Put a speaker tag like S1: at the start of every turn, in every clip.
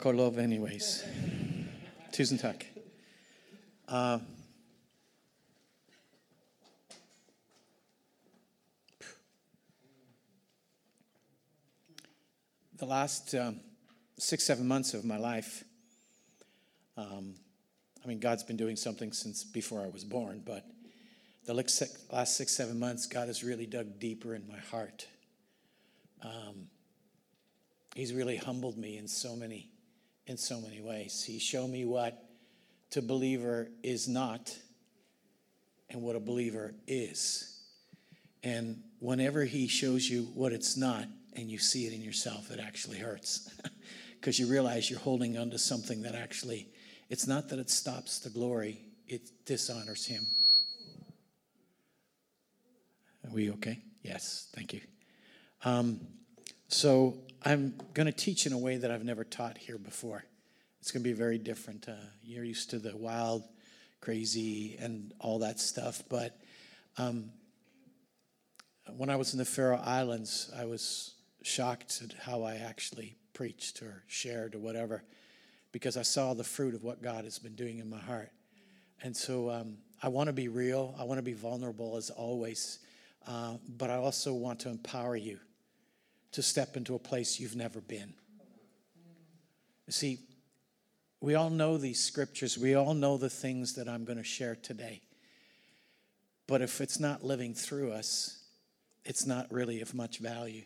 S1: Ja, takk og lov anyways. Tusen. Uh, the last um, six, seven months of my life, um, I mean, God's been doing something since before I was born, but the last six, last six seven months, God has really dug deeper in my heart. Um, he's really humbled me in so many in so many ways. He showed me what to believer is not and what a believer is. And whenever he shows you what it's not and you see it in yourself it actually hurts. Because you realize you're holding on to something that actually it's not that it stops the glory it dishonors him. Are we okay? Yes thank you. Um, so I'm going to teach in a way that I've never taught here before. It's going to be very different. Uh, you're used to the wild, crazy, and all that stuff. But um, when I was in the Faroe Islands, I was shocked at how I actually preached or shared or whatever because I saw the fruit of what God has been doing in my heart. And so um, I want to be real, I want to be vulnerable as always, uh, but I also want to empower you to step into a place you've never been. You see, we all know these scriptures, we all know the things that I'm going to share today. But if it's not living through us, it's not really of much value.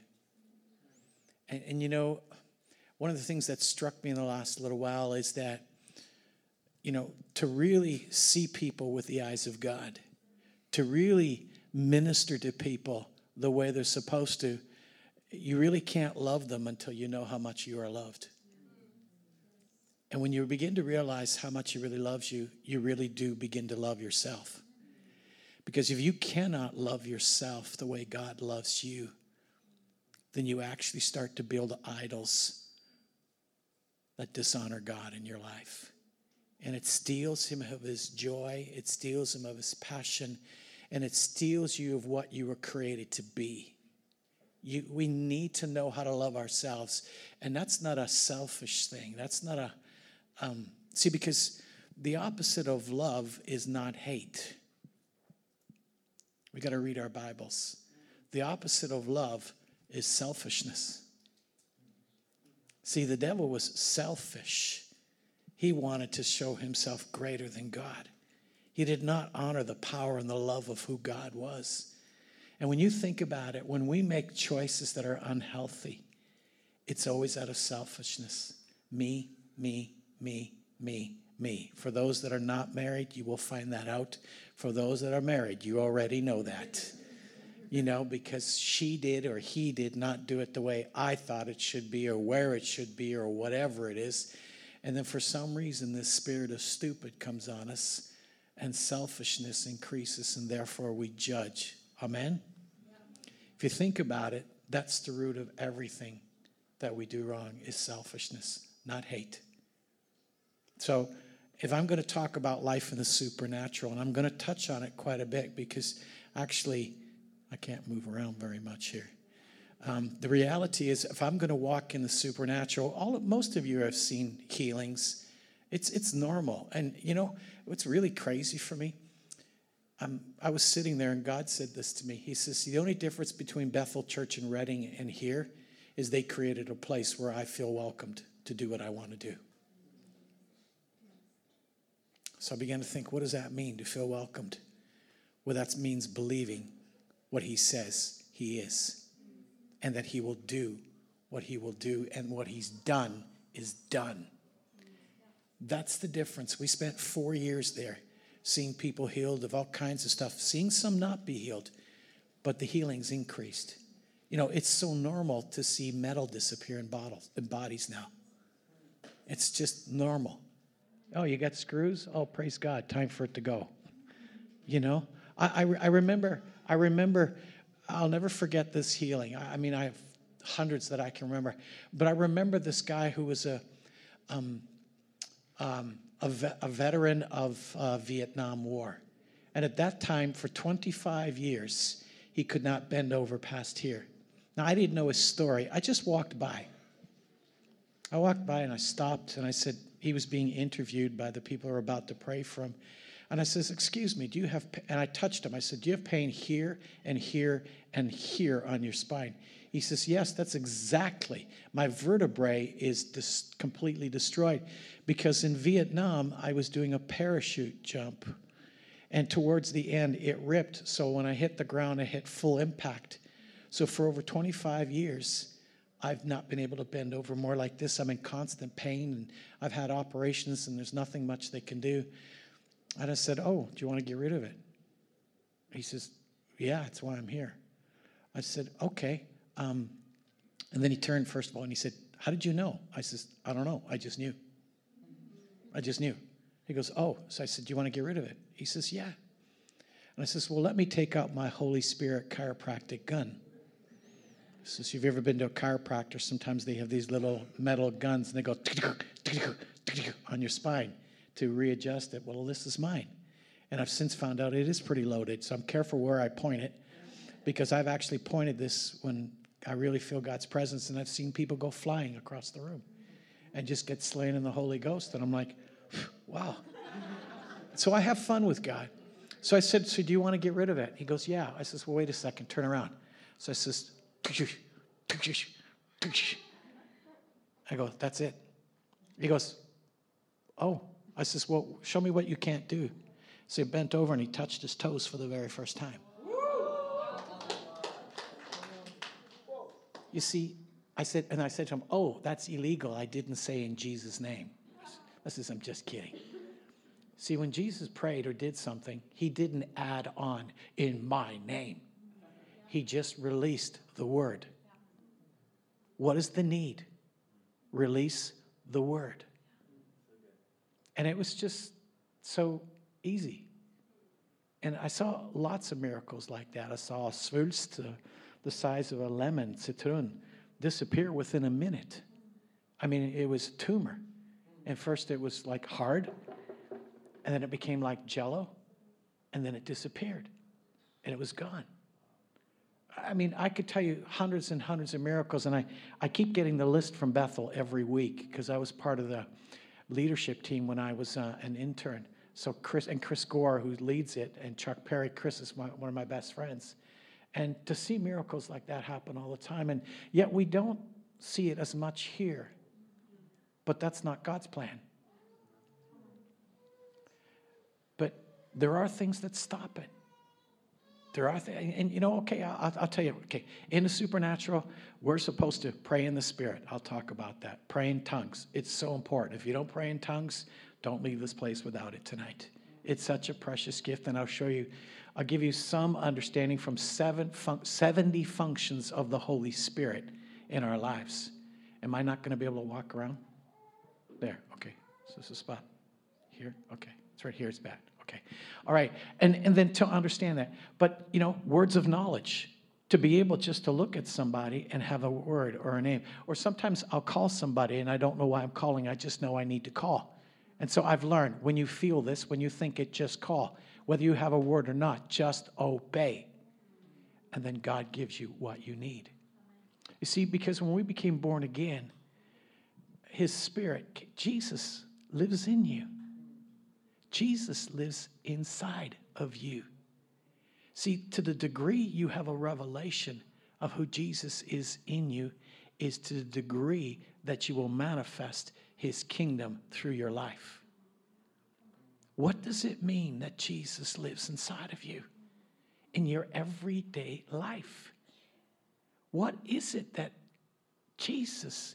S1: And, and you know, one of the things that struck me in the last little while is that, you know, to really see people with the eyes of God, to really minister to people the way they're supposed to, you really can't love them until you know how much you are loved. And when you begin to realize how much He really loves you, you really do begin to love yourself. Because if you cannot love yourself the way God loves you, then you actually start to build idols that dishonor God in your life. And it steals him of his joy, it steals him of his passion, and it steals you of what you were created to be. You, we need to know how to love ourselves. And that's not a selfish thing. That's not a, um, see, because the opposite of love is not hate. We got to read our Bibles. The opposite of love is selfishness. See, the devil was selfish. He wanted to show himself greater than God. He did not honor the power and the love of who God was. And when you think about it, when we make choices that are unhealthy, it's always out of selfishness. Me, me, me, me, me. For those that are not married, you will find that out. For those that are married, you already know that. You know, because she did or he did not do it the way I thought it should be or where it should be or whatever it is. And then for some reason, this spirit of stupid comes on us and selfishness increases, and therefore we judge. Amen? If you think about it, that's the root of everything that we do wrong is selfishness, not hate. So, if I'm going to talk about life in the supernatural, and I'm going to touch on it quite a bit because actually I can't move around very much here. Um, the reality is, if I'm going to walk in the supernatural, all most of you have seen healings It's, it's normal. And you know, what's really crazy for me? I was sitting there and God said this to me. He says, The only difference between Bethel Church and Redding and here is they created a place where I feel welcomed to do what I want to do. So I began to think, what does that mean to feel welcomed? Well, that means believing what he says he is and that he will do what he will do and what he's done is done. That's the difference. We spent four years there seeing people healed of all kinds of stuff, seeing some not be healed, but the healings increased. You know, it's so normal to see metal disappear in bottles in bodies now. It's just normal. Oh, you got screws? Oh, praise God. Time for it to go. You know, I, I, I remember, I remember, I'll never forget this healing. I, I, mean, I have hundreds that I can remember, but I remember this guy who was a, um, um, a, ve- a, veteran of uh, Vietnam War. And at that time, for 25 years, he could not bend over past here. Now, I didn't know his story. I just walked by. I walked by and I stopped and I said, he was being interviewed by the people who were about to pray for him. And I says, Excuse me, do you have, and I touched him. I said, Do you have pain here and here and here on your spine? He says, Yes, that's exactly. My vertebrae is dis- completely destroyed because in Vietnam, I was doing a parachute jump. And towards the end, it ripped. So when I hit the ground, I hit full impact. So for over 25 years, I've not been able to bend over more like this. I'm in constant pain and I've had operations and there's nothing much they can do. And I said, Oh, do you want to get rid of it? He says, Yeah, that's why I'm here. I said, Okay. Um, and then he turned, first of all, and he said, How did you know? I says, I don't know. I just knew. I just knew. He goes, Oh. So I said, Do you want to get rid of it? He says, Yeah. And I says, Well, let me take out my Holy Spirit chiropractic gun. So if you've ever been to a chiropractor, sometimes they have these little metal guns and they go on your spine to readjust it. Well, this is mine. And I've since found out it is pretty loaded, so I'm careful where I point it because I've actually pointed this when I really feel God's presence and I've seen people go flying across the room and just get slain in the Holy Ghost. And I'm like, wow. so I have fun with God. So I said, So do you want to get rid of it? He goes, Yeah. I says, Well, wait a second, turn around. So I says, I go, that's it. He goes, oh. I says, well, show me what you can't do. So he bent over and he touched his toes for the very first time. You see, I said, and I said to him, oh, that's illegal. I didn't say in Jesus' name. I says, I'm just kidding. See, when Jesus prayed or did something, he didn't add on in my name. He just released the word. What is the need? Release the word. And it was just so easy. And I saw lots of miracles like that. I saw a the size of a lemon, citron, disappear within a minute. I mean, it was a tumor. And first it was like hard, and then it became like jello, and then it disappeared, and it was gone. I mean, I could tell you hundreds and hundreds of miracles, and I, I keep getting the list from Bethel every week because I was part of the leadership team when I was uh, an intern. So Chris and Chris Gore, who leads it, and Chuck Parry. Chris is my, one of my best friends, and to see miracles like that happen all the time, and yet we don't see it as much here. But that's not God's plan. But there are things that stop it. There are things, and you know, okay, I'll, I'll, tell you, okay, in the supernatural, we're supposed to pray in the Spirit. I'll talk about that. Pray in tongues. It's so important. If you don't pray in tongues, don't leave this place without it tonight. It's such a precious gift, and I'll show you, I'll give you some understanding from seven fun- 70 functions of the Holy Spirit in our lives. Am I not going to be able to walk around? There, okay. So this is a spot. Here, okay. It's right here, it's bad. Okay. All right. And, and then to understand that. But, you know, words of knowledge. To be able just to look at somebody and have a word or a name. Or sometimes I'll call somebody and I don't know why I'm calling, I just know I need to call. And so I've learned when you feel this, when you think it, just call. Whether you have a word or not, just obey. And then God gives you what you need. You see, because when we became born again, His Spirit, Jesus lives in you. Jesus lives inside of you. See, to the degree you have a revelation of who Jesus is in you, is to the degree that you will manifest his kingdom through your life. What does it mean that Jesus lives inside of you in your everyday life? What is it that Jesus,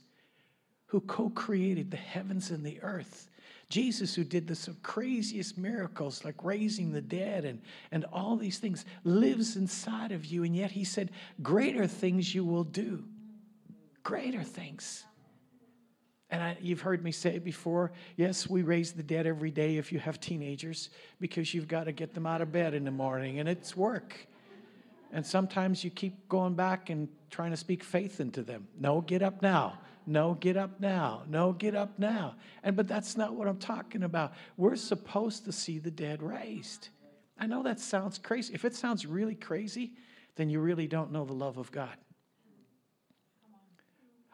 S1: who co created the heavens and the earth, Jesus, who did the craziest miracles like raising the dead and, and all these things, lives inside of you. And yet he said, Greater things you will do. Greater things. And I, you've heard me say before yes, we raise the dead every day if you have teenagers because you've got to get them out of bed in the morning, and it's work. And sometimes you keep going back and trying to speak faith into them. No, get up now. No, get up now. No, get up now. And but that's not what I'm talking about. We're supposed to see the dead raised. I know that sounds crazy. If it sounds really crazy, then you really don't know the love of God.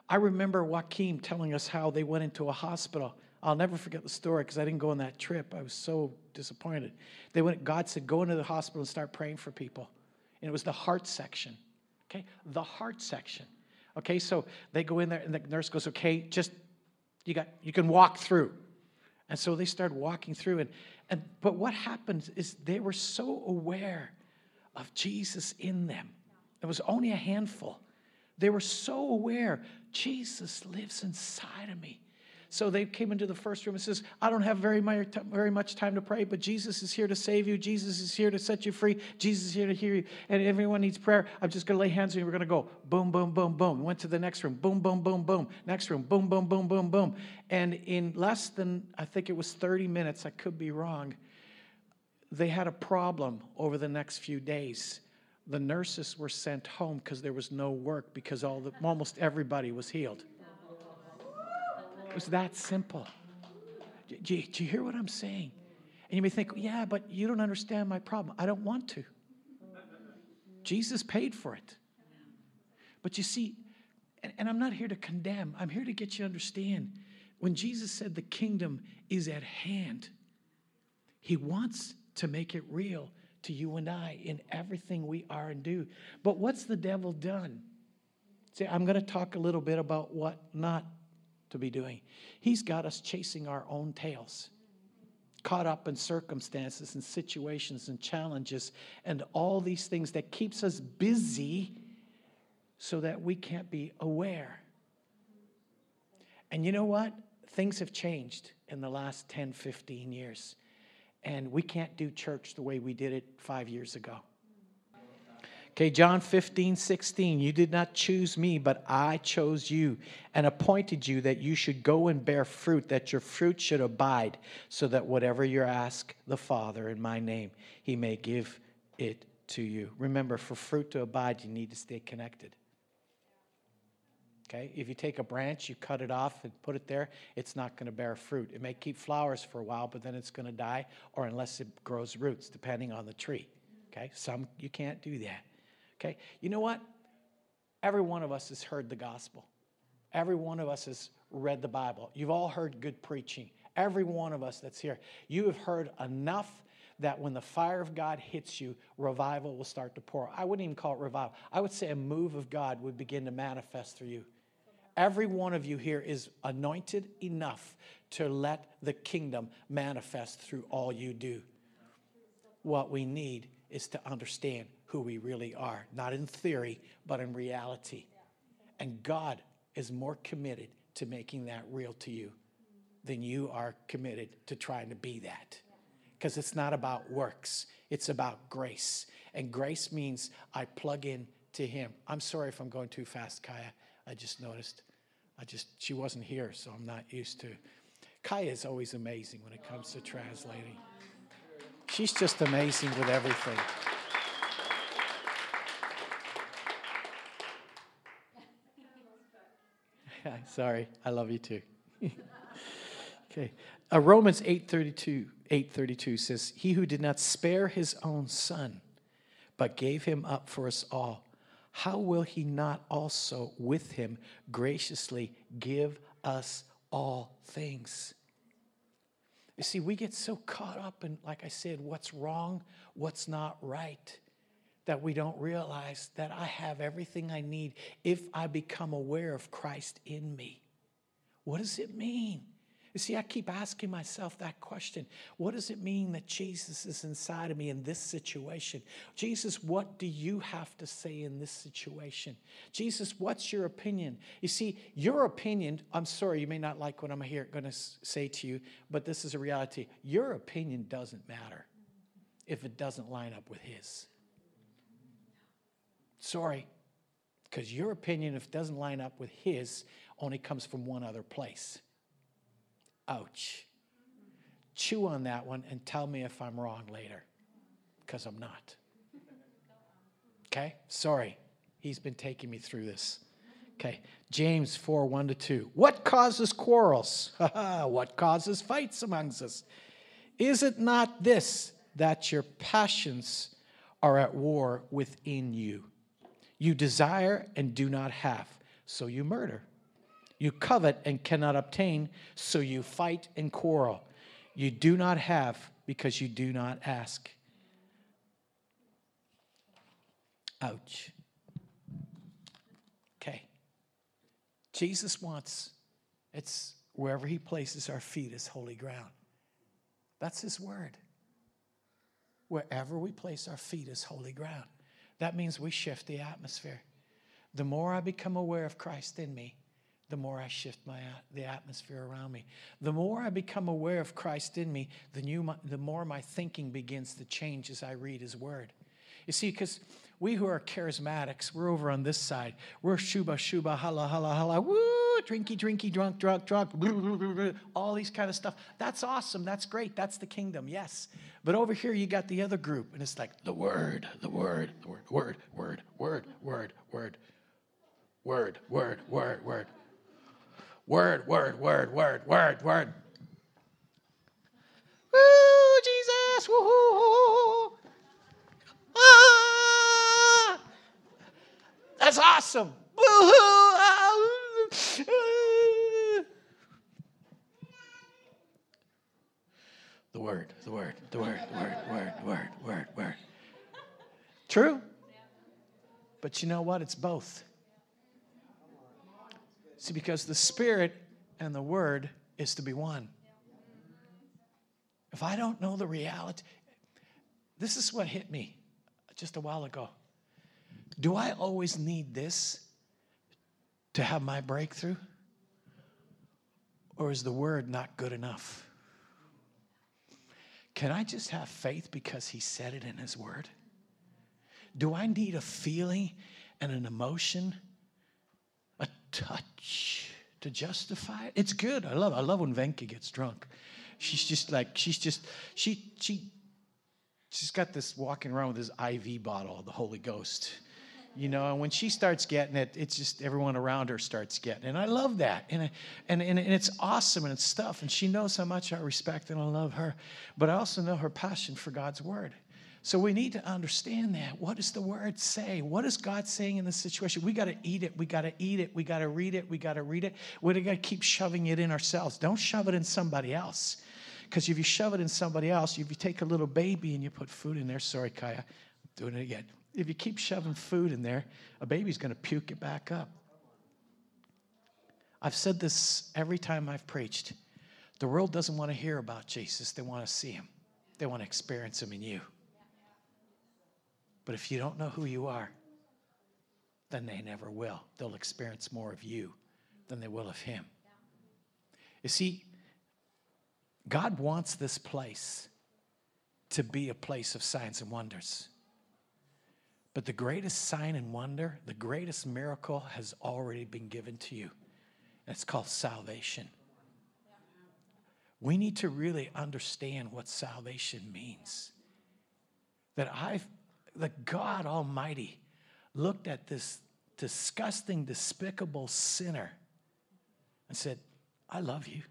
S1: I remember Joaquin telling us how they went into a hospital. I'll never forget the story because I didn't go on that trip. I was so disappointed. They went, God said, go into the hospital and start praying for people. And it was the heart section. Okay? The heart section. Okay, so they go in there and the nurse goes, okay, just you got you can walk through. And so they started walking through and and but what happened is they were so aware of Jesus in them. It was only a handful. They were so aware Jesus lives inside of me. So they came into the first room and says, I don't have very, very much time to pray, but Jesus is here to save you. Jesus is here to set you free. Jesus is here to hear you. And everyone needs prayer. I'm just going to lay hands on you. We're going to go boom, boom, boom, boom. Went to the next room. Boom, boom, boom, boom. Next room. Boom, boom, boom, boom, boom. And in less than, I think it was 30 minutes, I could be wrong, they had a problem over the next few days the nurses were sent home because there was no work because all the, almost everybody was healed. It was that simple. Do you, do you hear what I'm saying? And you may think, yeah, but you don't understand my problem. I don't want to. Jesus paid for it. But you see, and, and I'm not here to condemn, I'm here to get you to understand. When Jesus said the kingdom is at hand, he wants to make it real to you and I in everything we are and do. But what's the devil done? See, I'm going to talk a little bit about what not to be doing. He's got us chasing our own tails, caught up in circumstances and situations and challenges and all these things that keeps us busy so that we can't be aware. And you know what? Things have changed in the last 10, 15 years and we can't do church the way we did it five years ago. Okay, John 15, 16. You did not choose me, but I chose you and appointed you that you should go and bear fruit, that your fruit should abide, so that whatever you ask the Father in my name, he may give it to you. Remember, for fruit to abide, you need to stay connected. Okay? If you take a branch, you cut it off and put it there, it's not going to bear fruit. It may keep flowers for a while, but then it's going to die, or unless it grows roots, depending on the tree. Okay? Some you can't do that. Okay? You know what? Every one of us has heard the gospel. Every one of us has read the Bible. You've all heard good preaching. Every one of us that's here. You have heard enough that when the fire of God hits you, revival will start to pour. I wouldn't even call it revival. I would say a move of God would begin to manifest through you. Every one of you here is anointed enough to let the kingdom manifest through all you do. What we need is to understand who we really are, not in theory, but in reality. And God is more committed to making that real to you than you are committed to trying to be that. Because it's not about works, it's about grace. And grace means I plug in to Him. I'm sorry if I'm going too fast, Kaya. I just noticed. I just, she wasn't here, so I'm not used to. Kaya is always amazing when it comes to translating. She's just amazing with everything. Sorry, I love you too. okay. Uh, Romans 8:32 8:32 says, "He who did not spare his own son, but gave him up for us all, how will he not also with him graciously give us all things? You see, we get so caught up in, like I said, what's wrong, what's not right, that we don't realize that I have everything I need if I become aware of Christ in me. What does it mean? You see, I keep asking myself that question. What does it mean that Jesus is inside of me in this situation? Jesus, what do you have to say in this situation? Jesus, what's your opinion? You see, your opinion, I'm sorry, you may not like what I'm here going to say to you, but this is a reality. Your opinion doesn't matter if it doesn't line up with his. Sorry, because your opinion, if it doesn't line up with his, only comes from one other place Ouch. Chew on that one and tell me if I'm wrong later, because I'm not. Okay? Sorry. He's been taking me through this. Okay. James 4 1 to 2. What causes quarrels? what causes fights amongst us? Is it not this, that your passions are at war within you? You desire and do not have, so you murder. You covet and cannot obtain, so you fight and quarrel. You do not have because you do not ask. Ouch. Okay. Jesus wants, it's wherever he places our feet is holy ground. That's his word. Wherever we place our feet is holy ground. That means we shift the atmosphere. The more I become aware of Christ in me, the more I shift my the atmosphere around me. The more I become aware of Christ in me, the, new, the more my thinking begins to change as I read His Word. You see, because we who are charismatics, we're over on this side. We're shuba shuba hala hala hala woo drinky drinky drunk drunk drunk all these kind of stuff. That's awesome. That's great. That's the kingdom. Yes. But over here you got the other group, and it's like the word, the word, the word, word, word, word, word, word, word, word, word, word. Word, word, word, word, word, word. Woo, Jesus, woo Ah, that's awesome. The word, the word, the word, the word, word, word, word, word. True? But you know what? It's both. See, because the Spirit and the Word is to be one. If I don't know the reality, this is what hit me just a while ago. Do I always need this to have my breakthrough? Or is the word not good enough? Can I just have faith because he said it in his word? Do I need a feeling and an emotion touch to justify it. It's good. I love I love when Venka gets drunk. She's just like she's just she she she's got this walking around with this IV bottle of the Holy Ghost. You know, and when she starts getting it, it's just everyone around her starts getting it. And I love that. And, and, and, and it's awesome and it's stuff. And she knows how much I respect and I love her. But I also know her passion for God's word. So we need to understand that. What does the word say? What is God saying in this situation? We got to eat it. We got to eat it. We got to read it. We got to read it. We got to keep shoving it in ourselves. Don't shove it in somebody else. Because if you shove it in somebody else, if you take a little baby and you put food in there, sorry, Kaya, I'm doing it again. If you keep shoving food in there, a baby's going to puke it back up. I've said this every time I've preached. The world doesn't want to hear about Jesus, they want to see him, they want to experience him in you. But if you don't know who you are, then they never will. They'll experience more of you than they will of Him. You see, God wants this place to be a place of signs and wonders. But the greatest sign and wonder, the greatest miracle has already been given to you. And it's called salvation. We need to really understand what salvation means. That I've that God Almighty looked at this disgusting, despicable sinner and said, I love you.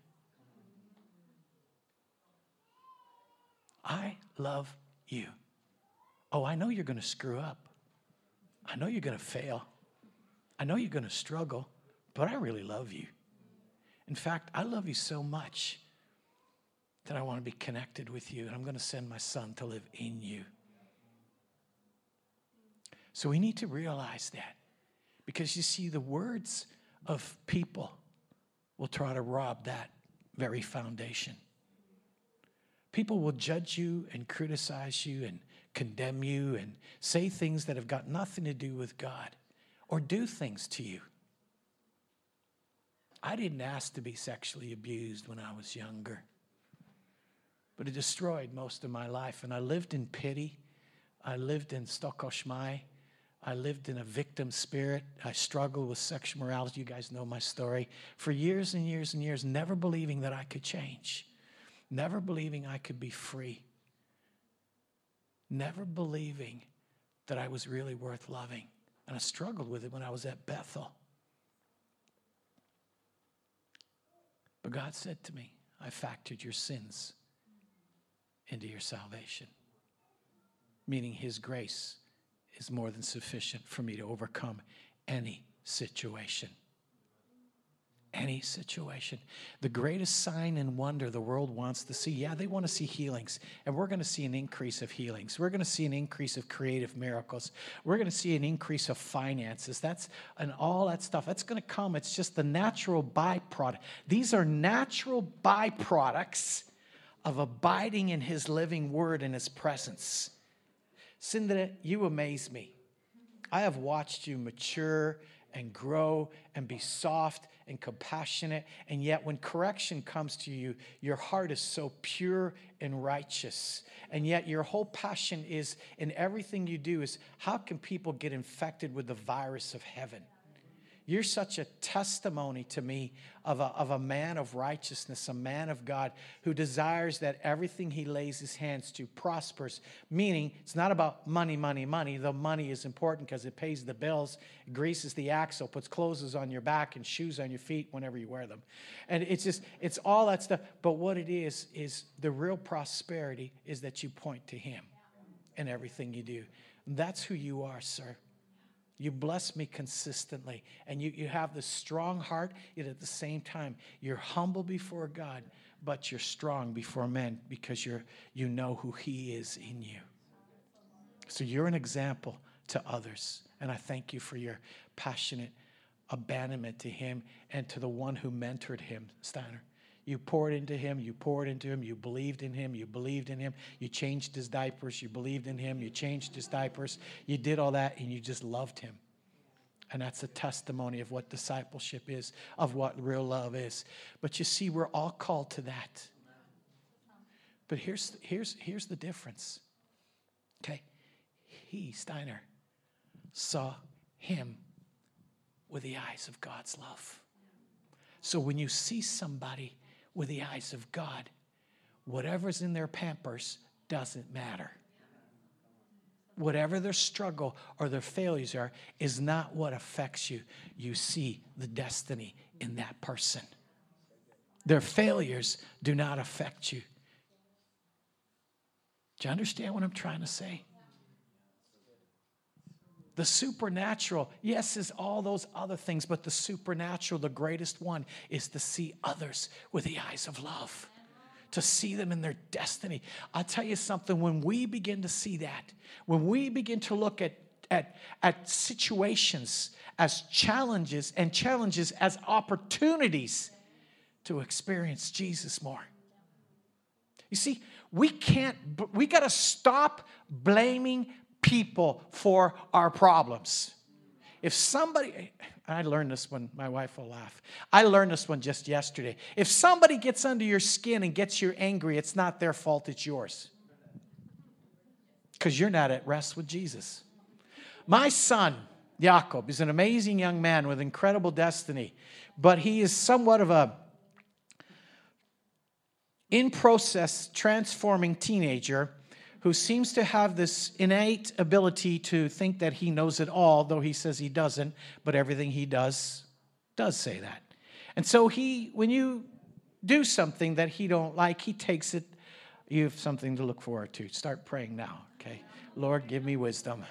S1: I love you. Oh, I know you're going to screw up. I know you're going to fail. I know you're going to struggle, but I really love you. In fact, I love you so much that I want to be connected with you, and I'm going to send my son to live in you. So we need to realize that because you see, the words of people will try to rob that very foundation. People will judge you and criticize you and condemn you and say things that have got nothing to do with God or do things to you. I didn't ask to be sexually abused when I was younger, but it destroyed most of my life. And I lived in pity. I lived in Stokoshmai. I lived in a victim spirit. I struggled with sexual morality. You guys know my story. For years and years and years, never believing that I could change, never believing I could be free, never believing that I was really worth loving. And I struggled with it when I was at Bethel. But God said to me, I factored your sins into your salvation, meaning His grace is more than sufficient for me to overcome any situation any situation. The greatest sign and wonder the world wants to see, yeah, they want to see healings. And we're going to see an increase of healings. We're going to see an increase of creative miracles. We're going to see an increase of finances. That's and all that stuff. That's going to come. It's just the natural byproduct. These are natural byproducts of abiding in his living word and his presence. Cindy, you amaze me. I have watched you mature and grow and be soft and compassionate. And yet, when correction comes to you, your heart is so pure and righteous. And yet, your whole passion is in everything you do is how can people get infected with the virus of heaven? You're such a testimony to me of a, of a man of righteousness, a man of God who desires that everything he lays his hands to prospers. Meaning, it's not about money, money, money, though money is important because it pays the bills, greases the axle, puts clothes on your back and shoes on your feet whenever you wear them. And it's just, it's all that stuff. But what it is, is the real prosperity is that you point to him in everything you do. That's who you are, sir. You bless me consistently. And you, you have this strong heart, yet at the same time, you're humble before God, but you're strong before men because you're, you know who He is in you. So you're an example to others. And I thank you for your passionate abandonment to Him and to the one who mentored Him, Steiner. You poured into him, you poured into him, you believed in him, you believed in him, you changed his diapers, you believed in him, you changed his diapers, you did all that, and you just loved him. And that's a testimony of what discipleship is, of what real love is. But you see, we're all called to that. But here's, here's, here's the difference. Okay? He, Steiner, saw him with the eyes of God's love. So when you see somebody with the eyes of God. Whatever's in their pampers doesn't matter. Whatever their struggle or their failures are, is not what affects you. You see the destiny in that person. Their failures do not affect you. Do you understand what I'm trying to say? The supernatural, yes, is all those other things, but the supernatural, the greatest one, is to see others with the eyes of love, to see them in their destiny. I'll tell you something, when we begin to see that, when we begin to look at, at, at situations as challenges and challenges as opportunities to experience Jesus more. You see, we can't, we got to stop blaming people for our problems. If somebody, I learned this one, my wife will laugh. I learned this one just yesterday. If somebody gets under your skin and gets you angry, it's not their fault, it's yours. Because you're not at rest with Jesus. My son, Jacob, is an amazing young man with incredible destiny, but he is somewhat of a in process transforming teenager who seems to have this innate ability to think that he knows it all, though he says he doesn't, but everything he does does say that. And so he, when you do something that he don't like, he takes it, you have something to look forward to. Start praying now, okay? Lord, give me wisdom.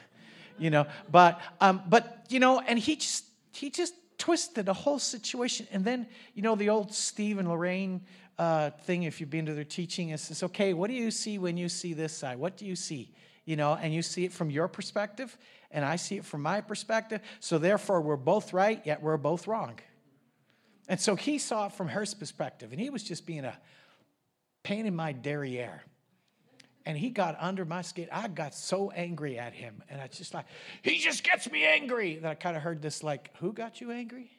S1: You know, but um, but you know, and he just he just twisted the whole situation. And then, you know, the old Steve and Lorraine uh, thing if you've been to their teaching. It says, okay, what do you see when you see this side? What do you see? You know, and you see it from your perspective, and I see it from my perspective. So therefore, we're both right, yet we're both wrong. And so he saw it from her perspective, and he was just being a pain in my derriere. And he got under my skin. I got so angry at him. And I just like, he just gets me angry. That I kind of heard this like, who got you angry?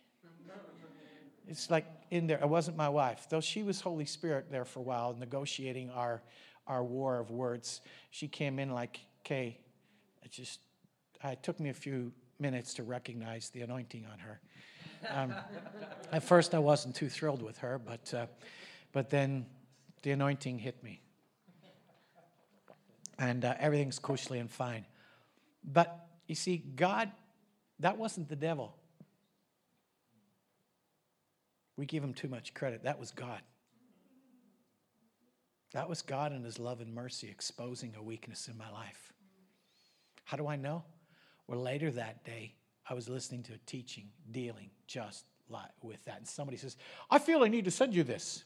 S1: It's like in there. It wasn't my wife, though she was Holy Spirit there for a while, negotiating our our war of words. She came in like, okay, it just it took me a few minutes to recognize the anointing on her. Um, at first, I wasn't too thrilled with her, but uh, but then the anointing hit me, and uh, everything's cushly and fine. But you see, God, that wasn't the devil. We give him too much credit. That was God. That was God in his love and mercy exposing a weakness in my life. How do I know? Well, later that day, I was listening to a teaching dealing just like with that. And somebody says, I feel I need to send you this.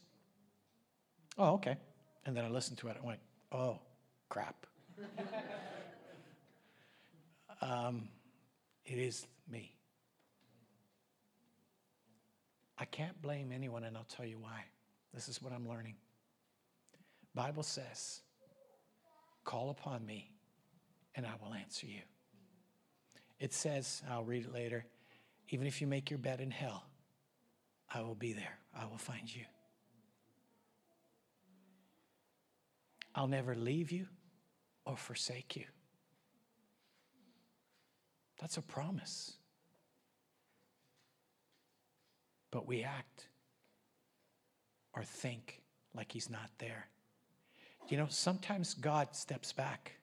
S1: Oh, okay. And then I listened to it and went, oh, crap. um, it is me. I can't blame anyone, and I'll tell you why. This is what I'm learning. Bible says, call upon me, and I will answer you. It says, I'll read it later, even if you make your bed in hell, I will be there. I will find you. I'll never leave you or forsake you. That's a promise. But we act or think like he's not there. You know, sometimes God steps back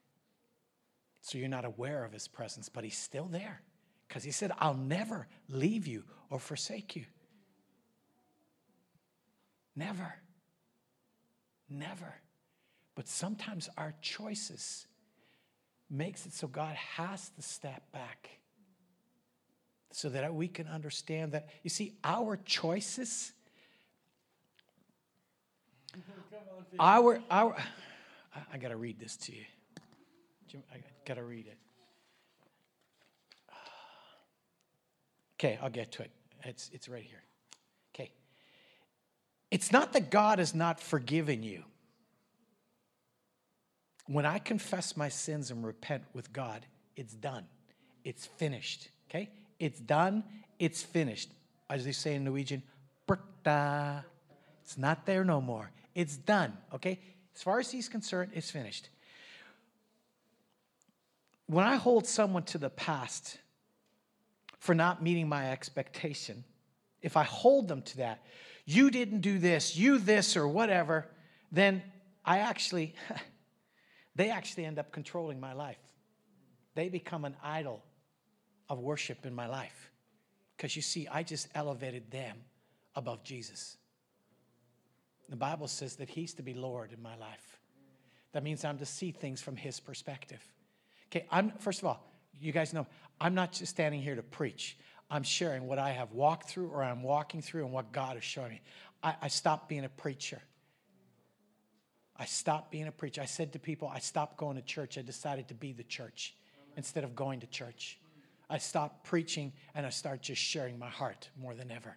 S1: so you're not aware of his presence, but he's still there because he said, I'll never leave you or forsake you. Never. Never. But sometimes our choices makes it so God has to step back so that we can understand that you see our choices our our I, got to read this to you. I got to read it. Okay, I'll get to it. It's it's right here. Okay. It's not that God has not forgiven you. When I confess my sins and repent with God, it's done. It's finished. Okay? It's done. It's finished. As they say in Norwegian, it's not there no more. It's done. Okay? As far as he's concerned, it's finished. When I hold someone to the past for not meeting my expectation, if I hold them to that, you didn't do this, you this, or whatever, then I actually, they actually end up controlling my life. They become an idol of worship in my life. Because you see, I just elevated them above Jesus. The Bible says that He's to be Lord in my life. That means I'm to see things from His perspective. Okay, I'm, first of all, you guys know, I'm not just standing here to preach. I'm sharing what I have walked through or I'm walking through and what God is showing me. I, I stopped being a preacher. I stopped being a preacher. I said to people, I stopped going to church. I decided to be the church instead of going to church. I stop preaching and I start just sharing my heart more than ever.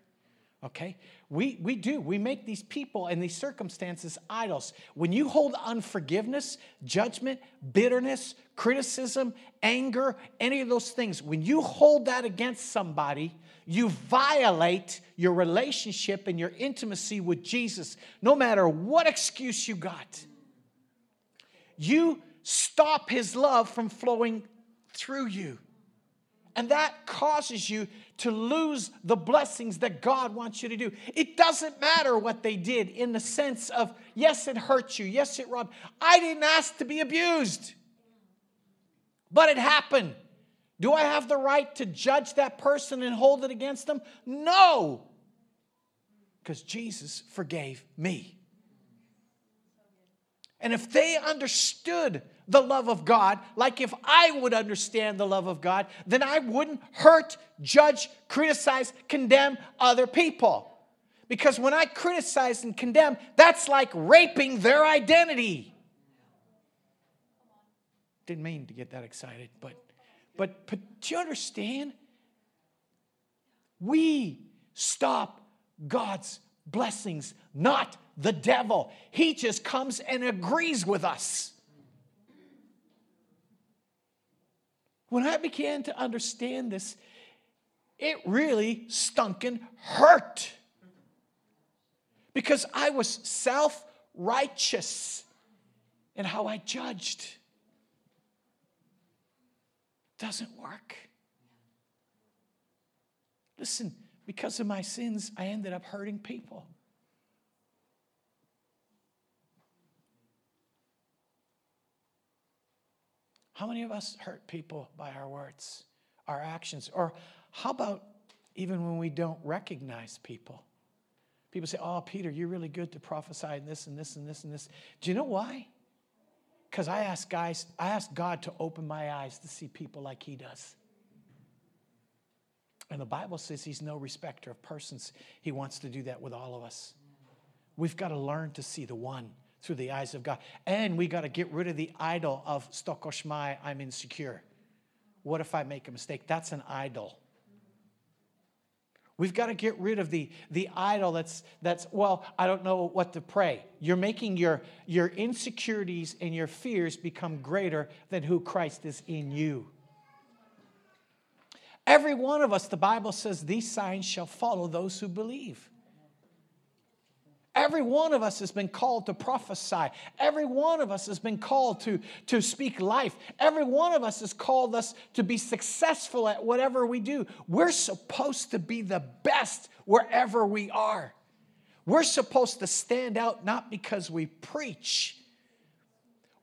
S1: Okay? We, we do. We make these people and these circumstances idols. When you hold unforgiveness, judgment, bitterness, criticism, anger, any of those things, when you hold that against somebody, you violate your relationship and your intimacy with Jesus, no matter what excuse you got. You stop his love from flowing through you. And that causes you to lose the blessings that God wants you to do. It doesn't matter what they did in the sense of, yes, it hurt you. Yes, it robbed. I didn't ask to be abused, but it happened. Do I have the right to judge that person and hold it against them? No, because Jesus forgave me. And if they understood the love of God, like if I would understand the love of God, then I wouldn't hurt, judge, criticize, condemn other people. Because when I criticize and condemn, that's like raping their identity. Didn't mean to get that excited, but but, but do you understand? We stop God's blessings, not the devil. He just comes and agrees with us. When I began to understand this, it really stunkin' hurt. Because I was self righteous in how I judged. Doesn't work. Listen, because of my sins, I ended up hurting people. How many of us hurt people by our words, our actions? Or how about even when we don't recognize people? People say, Oh, Peter, you're really good to prophesy and this and this and this and this. Do you know why? Because I ask guys, I ask God to open my eyes to see people like He does. And the Bible says He's no respecter of persons. He wants to do that with all of us. We've got to learn to see the one through the eyes of God. And we got to get rid of the idol of stokoshmai, I'm insecure. What if I make a mistake? That's an idol. We've got to get rid of the, the idol that's, that's, well, I don't know what to pray. You're making your, your insecurities and your fears become greater than who Christ is in you. Every one of us, the Bible says, these signs shall follow those who believe. Every one of us has been called to prophesy. Every one of us has been called to, to speak life. Every one of us has called us to be successful at whatever we do. We're supposed to be the best wherever we are. We're supposed to stand out not because we preach,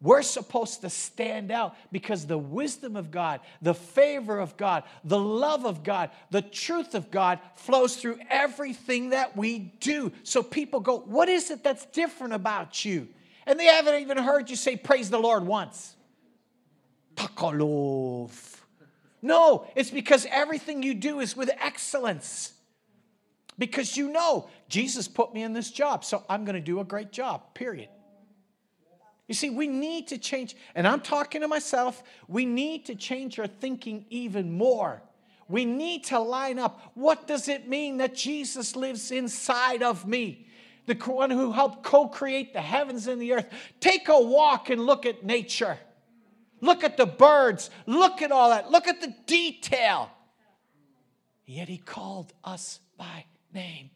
S1: we're supposed to stand out because the wisdom of God, the favor of God, the love of God, the truth of God flows through everything that we do. So people go, What is it that's different about you? And they haven't even heard you say, Praise the Lord once. Takalov. No, it's because everything you do is with excellence. Because you know, Jesus put me in this job, so I'm going to do a great job, period. You see, we need to change, and I'm talking to myself, we need to change our thinking even more. We need to line up. What does it mean that Jesus lives inside of me? The one who helped co create the heavens and the earth. Take a walk and look at nature. Look at the birds. Look at all that. Look at the detail. Yet he called us by name.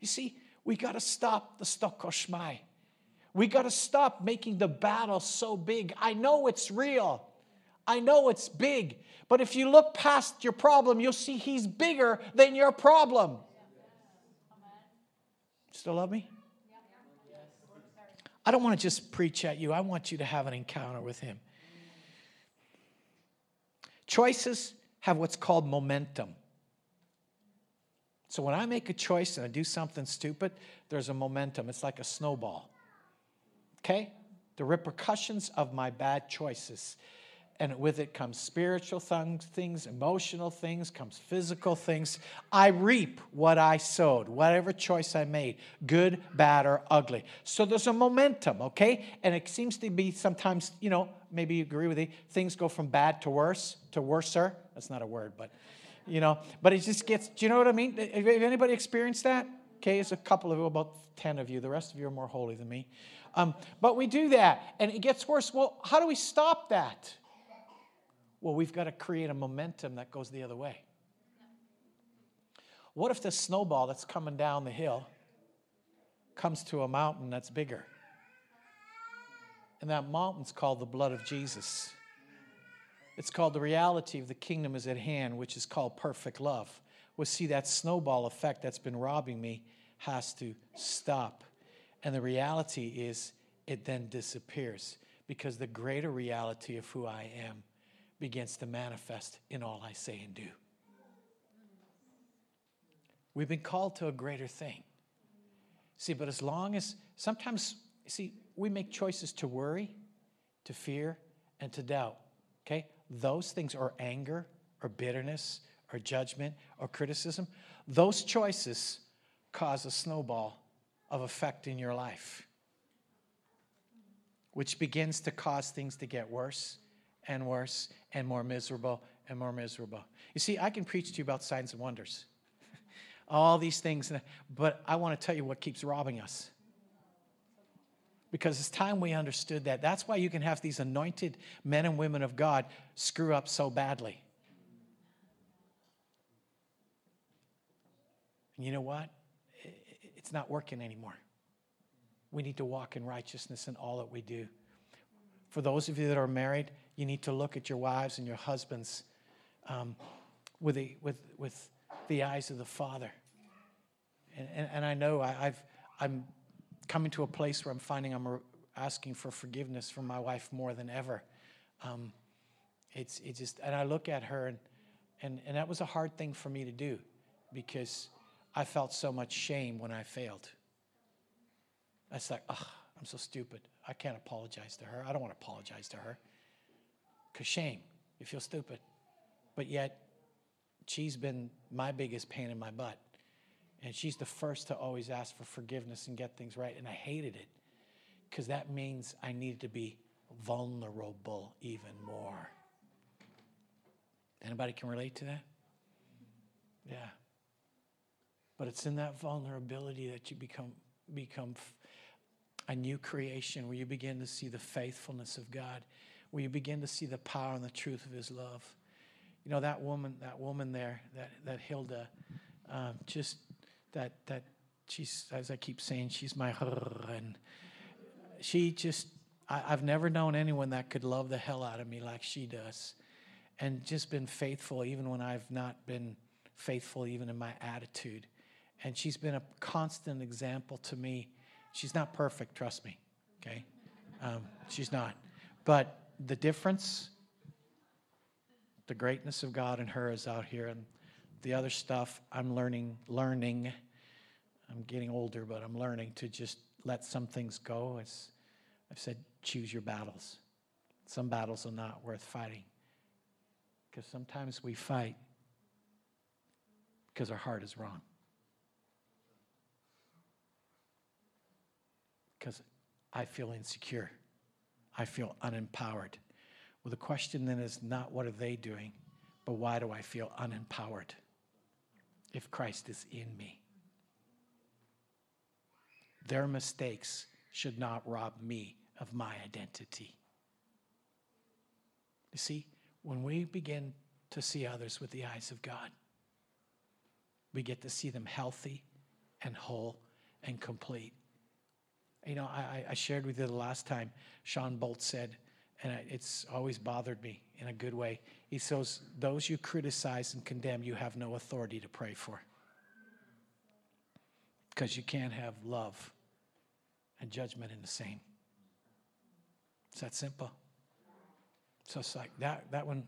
S1: You see, we got to stop the stokoshmai. We got to stop making the battle so big. I know it's real. I know it's big. But if you look past your problem, you'll see he's bigger than your problem. Still love me? I don't want to just preach at you. I want you to have an encounter with him. Choices have what's called momentum. So when I make a choice and I do something stupid, there's a momentum. It's like a snowball. Okay? The repercussions of my bad choices. And with it comes spiritual things, emotional things, comes physical things. I reap what I sowed, whatever choice I made, good, bad, or ugly. So there's a momentum, okay? And it seems to be sometimes, you know, maybe you agree with me, things go from bad to worse, to worser. That's not a word, but, you know, but it just gets, do you know what I mean? Have anybody experienced that? Okay, it's a couple of you, about 10 of you. The rest of you are more holy than me. Um, but we do that, and it gets worse. Well, how do we stop that? Well, we've got to create a momentum that goes the other way. What if the snowball that's coming down the hill comes to a mountain that's bigger? And that mountain's called the blood of Jesus. It's called the reality of the kingdom is at hand, which is called perfect love. Well, see, that snowball effect that's been robbing me has to stop. And the reality is, it then disappears because the greater reality of who I am begins to manifest in all I say and do. We've been called to a greater thing. See, but as long as sometimes, see, we make choices to worry, to fear, and to doubt. Okay? Those things are anger or bitterness or judgment or criticism, those choices cause a snowball of effect in your life, which begins to cause things to get worse and worse and more miserable and more miserable. You see, I can preach to you about signs and wonders, all these things, but I want to tell you what keeps robbing us. Because it's time we understood that. That's why you can have these anointed men and women of God screw up so badly. And you know what? It's not working anymore. We need to walk in righteousness in all that we do. For those of you that are married, you need to look at your wives and your husbands um, with, the, with, with the eyes of the Father. And, and, and I know I, I've, I'm coming to a place where I'm finding I'm asking for forgiveness from my wife more than ever. Um, it's, it just, and I look at her, and, and, and that was a hard thing for me to do because I felt so much shame when I failed. I was like, oh, I'm so stupid. I can't apologize to her. I don't want to apologize to her. Because shame, you feel stupid. But yet, she's been my biggest pain in my butt. And she's the first to always ask for forgiveness and get things right. And I hated it because that means I needed to be vulnerable even more. Anybody can relate to that? Yeah. But it's in that vulnerability that you become become a new creation where you begin to see the faithfulness of God, where you begin to see the power and the truth of his love. You know that woman, that woman there, that that Hilda, um, just that that she's as I keep saying, she's my and she just I, I've never known anyone that could love the hell out of me like she does, and just been faithful even when I've not been faithful even in my attitude, and she's been a constant example to me. She's not perfect, trust me, okay, um, she's not, but the difference. The greatness of God in her is out here, and the other stuff I'm learning, learning. I'm getting older, but I'm learning to just let some things go. As I've said, choose your battles. Some battles are not worth fighting. Because sometimes we fight because our heart is wrong. Because I feel insecure. I feel unempowered. Well, the question then is not what are they doing, but why do I feel unempowered? if Christ is in me. Their mistakes should not rob me of my identity. You see, when we begin to see others with the eyes of God, we get to see them healthy and whole and complete. You know, I, I shared with you the last time, Shawn Bolz said, and it's always bothered me in a good way. He says, Those you criticize and condemn, you have no authority to pray for. Because you can't have love and judgment in the same. It's that simple. So it's like that, that one,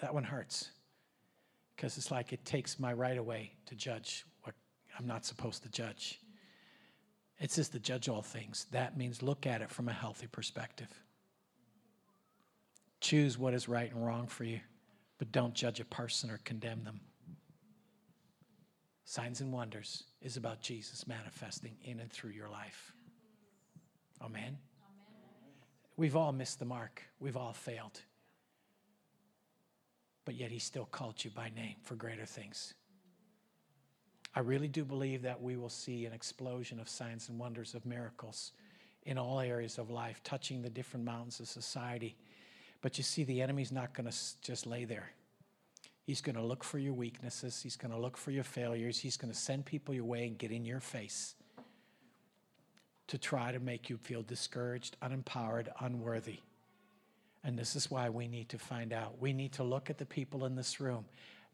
S1: that one hurts. Because it's like it takes my right away to judge what I'm not supposed to judge. It says to judge all things. That means look at it from a healthy perspective. Choose what is right and wrong for you, but don't judge a person or condemn them. Signs and wonders is about Jesus manifesting in and through your life. Amen. Amen. We've all missed the mark, we've all failed. But yet, He still called you by name for greater things. I really do believe that we will see an explosion of signs and wonders of miracles in all areas of life, touching the different mountains of society but you see, the enemy's not going to just lay there. He's going to look for your weaknesses. He's going to look for your failures. He's going to send people your way and get in your face to try to make you feel discouraged, unempowered, unworthy. And this is why we need to find out. We need to look at the people in this room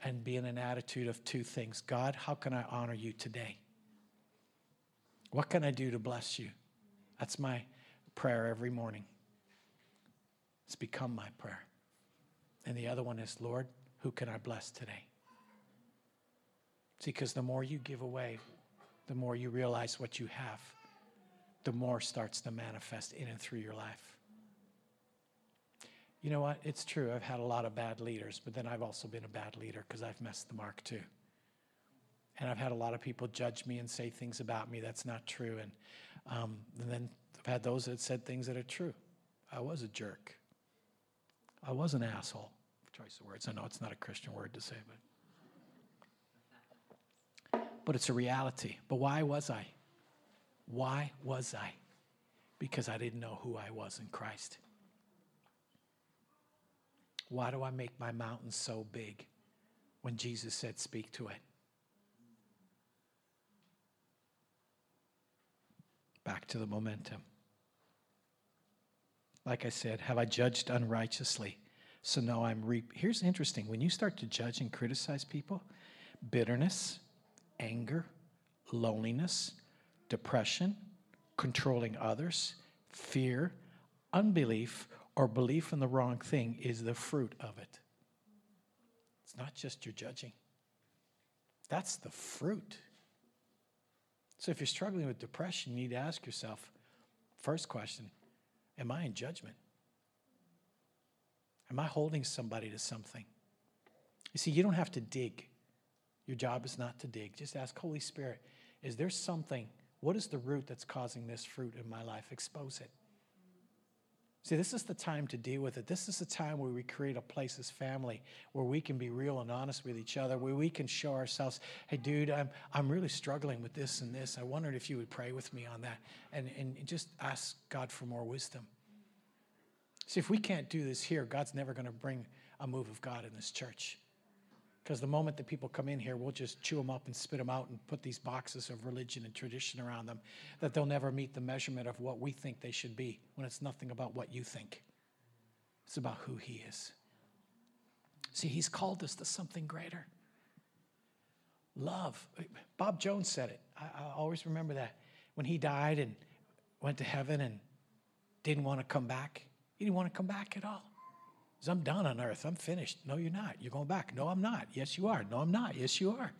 S1: and be in an attitude of two things God, how can I honor you today? What can I do to bless you? That's my prayer every morning. It's become my prayer. And the other one is, Lord, who can I bless today? See, because the more you give away, the more you realize what you have, the more starts to manifest in and through your life. You know what? It's true. I've had a lot of bad leaders, but then I've also been a bad leader because I've messed the mark too. And I've had a lot of people judge me and say things about me that's not true. And, um, and then I've had those that said things that are true. I was a jerk. I was an asshole. Choice of words. I know it's not a Christian word to say, but but it's a reality. But why was I? Why was I? Because I didn't know who I was in Christ. Why do I make my mountain so big when Jesus said, Speak to it? Back to the momentum. Like I said, have I judged unrighteously? So now I'm reap. Here's interesting when you start to judge and criticize people, bitterness, anger, loneliness, depression, controlling others, fear, unbelief, or belief in the wrong thing is the fruit of it. It's not just your judging, that's the fruit. So if you're struggling with depression, you need to ask yourself first question Am I in judgment? Am I holding somebody to something? You see, you don't have to dig. Your job is not to dig. Just ask Holy Spirit, is there something? What is the root that's causing this fruit in my life? Expose it. See, this is the time to deal with it. This is the time where we create a place as family where we can be real and honest with each other, where we can show ourselves, hey, dude, I'm, I'm really struggling with this and this. I wondered if you would pray with me on that and, and just ask God for more wisdom. See, if we can't do this here, God's never going to bring a move of God in this church. Because the moment that people come in here, we'll just chew them up and spit them out and put these boxes of religion and tradition around them that they'll never meet the measurement of what we think they should be when it's nothing about what you think. It's about who He is. See, He's called us to something greater. Love. Bob Jones said it. I, I always remember that. When he died and went to heaven and didn't want to come back, he didn't want to come back at all. Says, I'm done on earth. I'm finished. No, you're not. You're going back. No, I'm not. Yes, you are. No, I'm not. Yes, you are.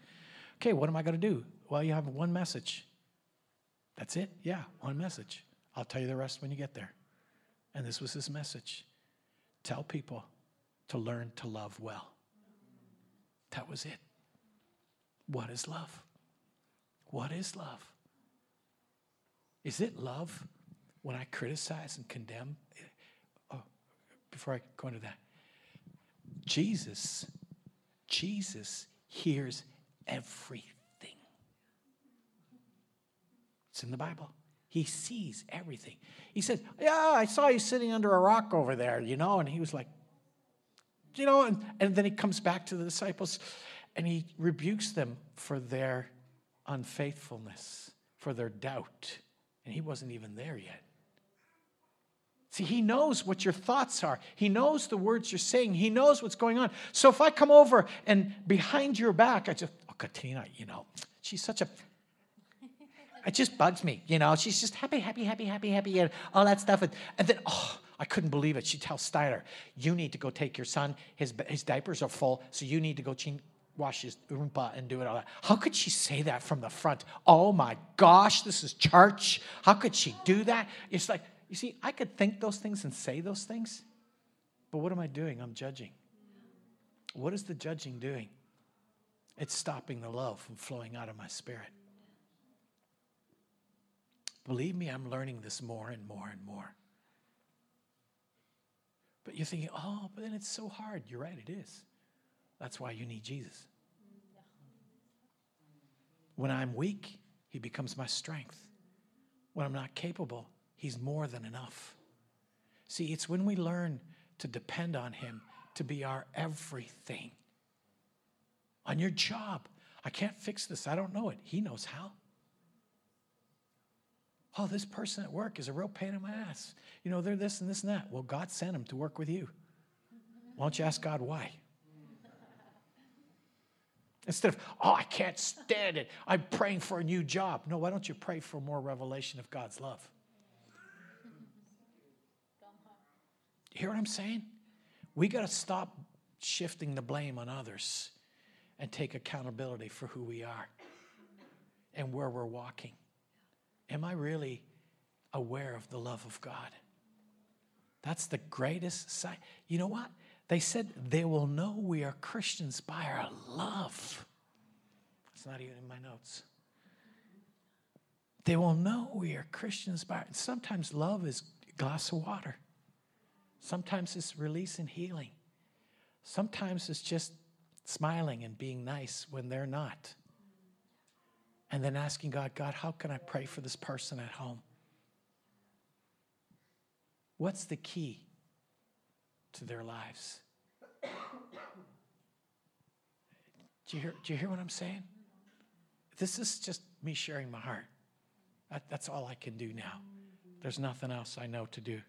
S1: Okay, what am I going to do? Well, you have one message. That's it? Yeah, one message. I'll tell you the rest when you get there. And this was his message tell people to learn to love well. That was it. What is love? What is love? Is it love when I criticize and condemn? Before I go into that. Jesus, Jesus hears everything. It's in the Bible. He sees everything. He said, Yeah, I saw you sitting under a rock over there, you know, and he was like, you know, and, and then he comes back to the disciples and he rebukes them for their unfaithfulness, for their doubt. And he wasn't even there yet. See, he knows what your thoughts are. He knows the words you're saying. He knows what's going on. So if I come over and behind your back, I just, oh, Katina, you know, she's such a, it just bugs me, you know. She's just happy, happy, happy, happy, happy, and all that stuff. And, and then, oh, I couldn't believe it. She tells Steiner, you need to go take your son. His, his diapers are full, so you need to go change, wash his oompa and do it all that. How could she say that from the front? Oh my gosh, this is church. How could she do that? It's like, you see, I could think those things and say those things, but what am I doing? I'm judging. What is the judging doing? It's stopping the love from flowing out of my spirit. Believe me, I'm learning this more and more and more. But you're thinking, oh, but then it's so hard. You're right, it is. That's why you need Jesus. When I'm weak, he becomes my strength. When I'm not capable, He's more than enough. See, it's when we learn to depend on Him to be our everything. On your job, I can't fix this. I don't know it. He knows how. Oh, this person at work is a real pain in my ass. You know, they're this and this and that. Well, God sent him to work with you. Why don't you ask God why? Instead of, oh, I can't stand it. I'm praying for a new job. No, why don't you pray for more revelation of God's love? Hear what I'm saying? We got to stop shifting the blame on others and take accountability for who we are and where we're walking. Am I really aware of the love of God? That's the greatest sign. You know what? They said they will know we are Christians by our love. It's not even in my notes. They will know we are Christians by sometimes love is a glass of water. Sometimes it's release and healing. Sometimes it's just smiling and being nice when they're not. And then asking God, God, how can I pray for this person at home? What's the key to their lives? Do you hear, do you hear what I'm saying? This is just me sharing my heart. That, that's all I can do now. There's nothing else I know to do.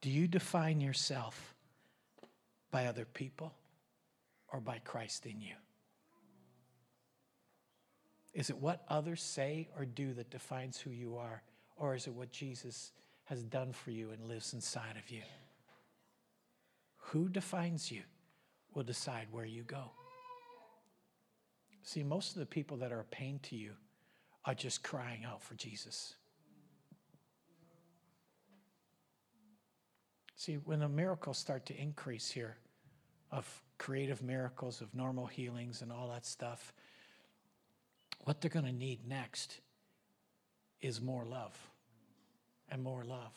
S1: Do you define yourself by other people or by Christ in you? Is it what others say or do that defines who you are? Or is it what Jesus has done for you and lives inside of you? Who defines you will decide where you go. See, most of the people that are a pain to you are just crying out for Jesus. See, when the miracles start to increase here, of creative miracles, of normal healings, and all that stuff, what they're going to need next is more love and more love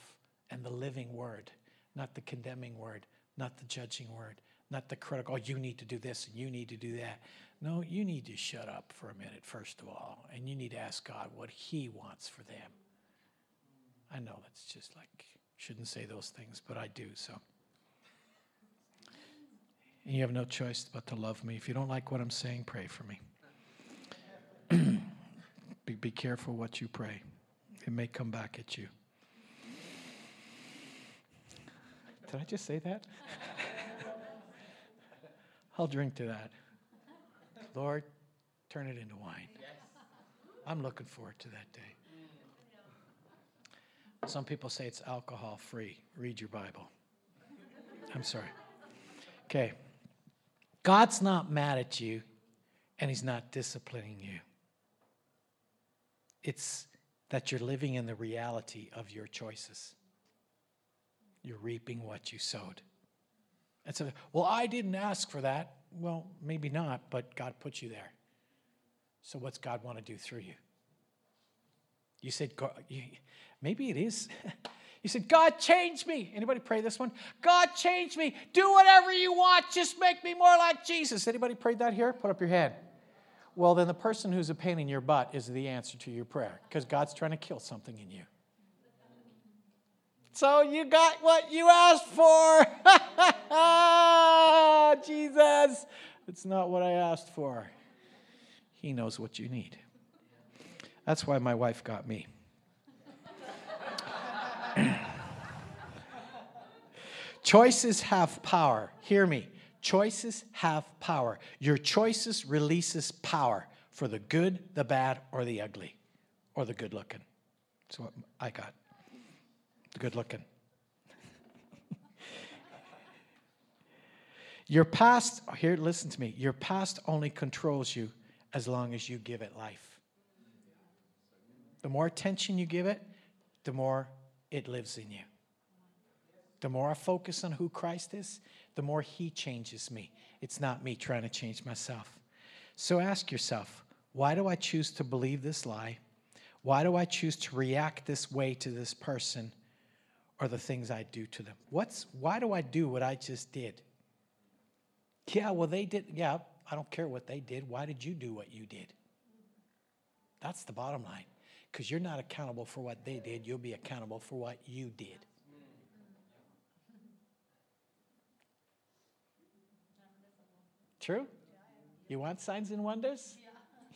S1: and the living word, not the condemning word, not the judging word, not the critical, oh, you need to do this and you need to do that. No, you need to shut up for a minute, first of all, and you need to ask God what He wants for them. I know that's just like, shouldn't say those things, but I do, so. And you have no choice but to love me. If you don't like what I'm saying, pray for me. be, be careful what you pray, it may come back at you. Did I just say that? I'll drink to that. Lord, turn it into wine. I'm looking forward to that day. Some people say it's alcohol free. Read your Bible. I'm sorry. Okay. God's not mad at you and He's not disciplining you. It's that you're living in the reality of your choices. You're reaping what you sowed. And so, well, I didn't ask for that. Well, maybe not, but God put you there. So, what's God want to do through you? You said, maybe it is. you said, God, change me. Anybody pray this one? God, change me. Do whatever you want. Just make me more like Jesus. Anybody prayed that here? Put up your hand. Well, then the person who's a pain in your butt is the answer to your prayer because God's trying to kill something in you. So you got what you asked for. Jesus, it's not what I asked for. He knows what you need. That's why my wife got me. choices have power. Hear me. Choices have power. Your choices releases power for the good, the bad, or the ugly, or the good looking. That's what I got. The good looking. Your past, oh, here, listen to me. Your past only controls you as long as you give it life. The more attention you give it, the more it lives in you. The more I focus on who Christ is, the more He changes me. It's not me trying to change myself. So ask yourself why do I choose to believe this lie? Why do I choose to react this way to this person or the things I do to them? What's, why do I do what I just did? Yeah, well, they did. Yeah, I don't care what they did. Why did you do what you did? That's the bottom line. Because you're not accountable for what they did, you'll be accountable for what you did. True? You want signs and wonders?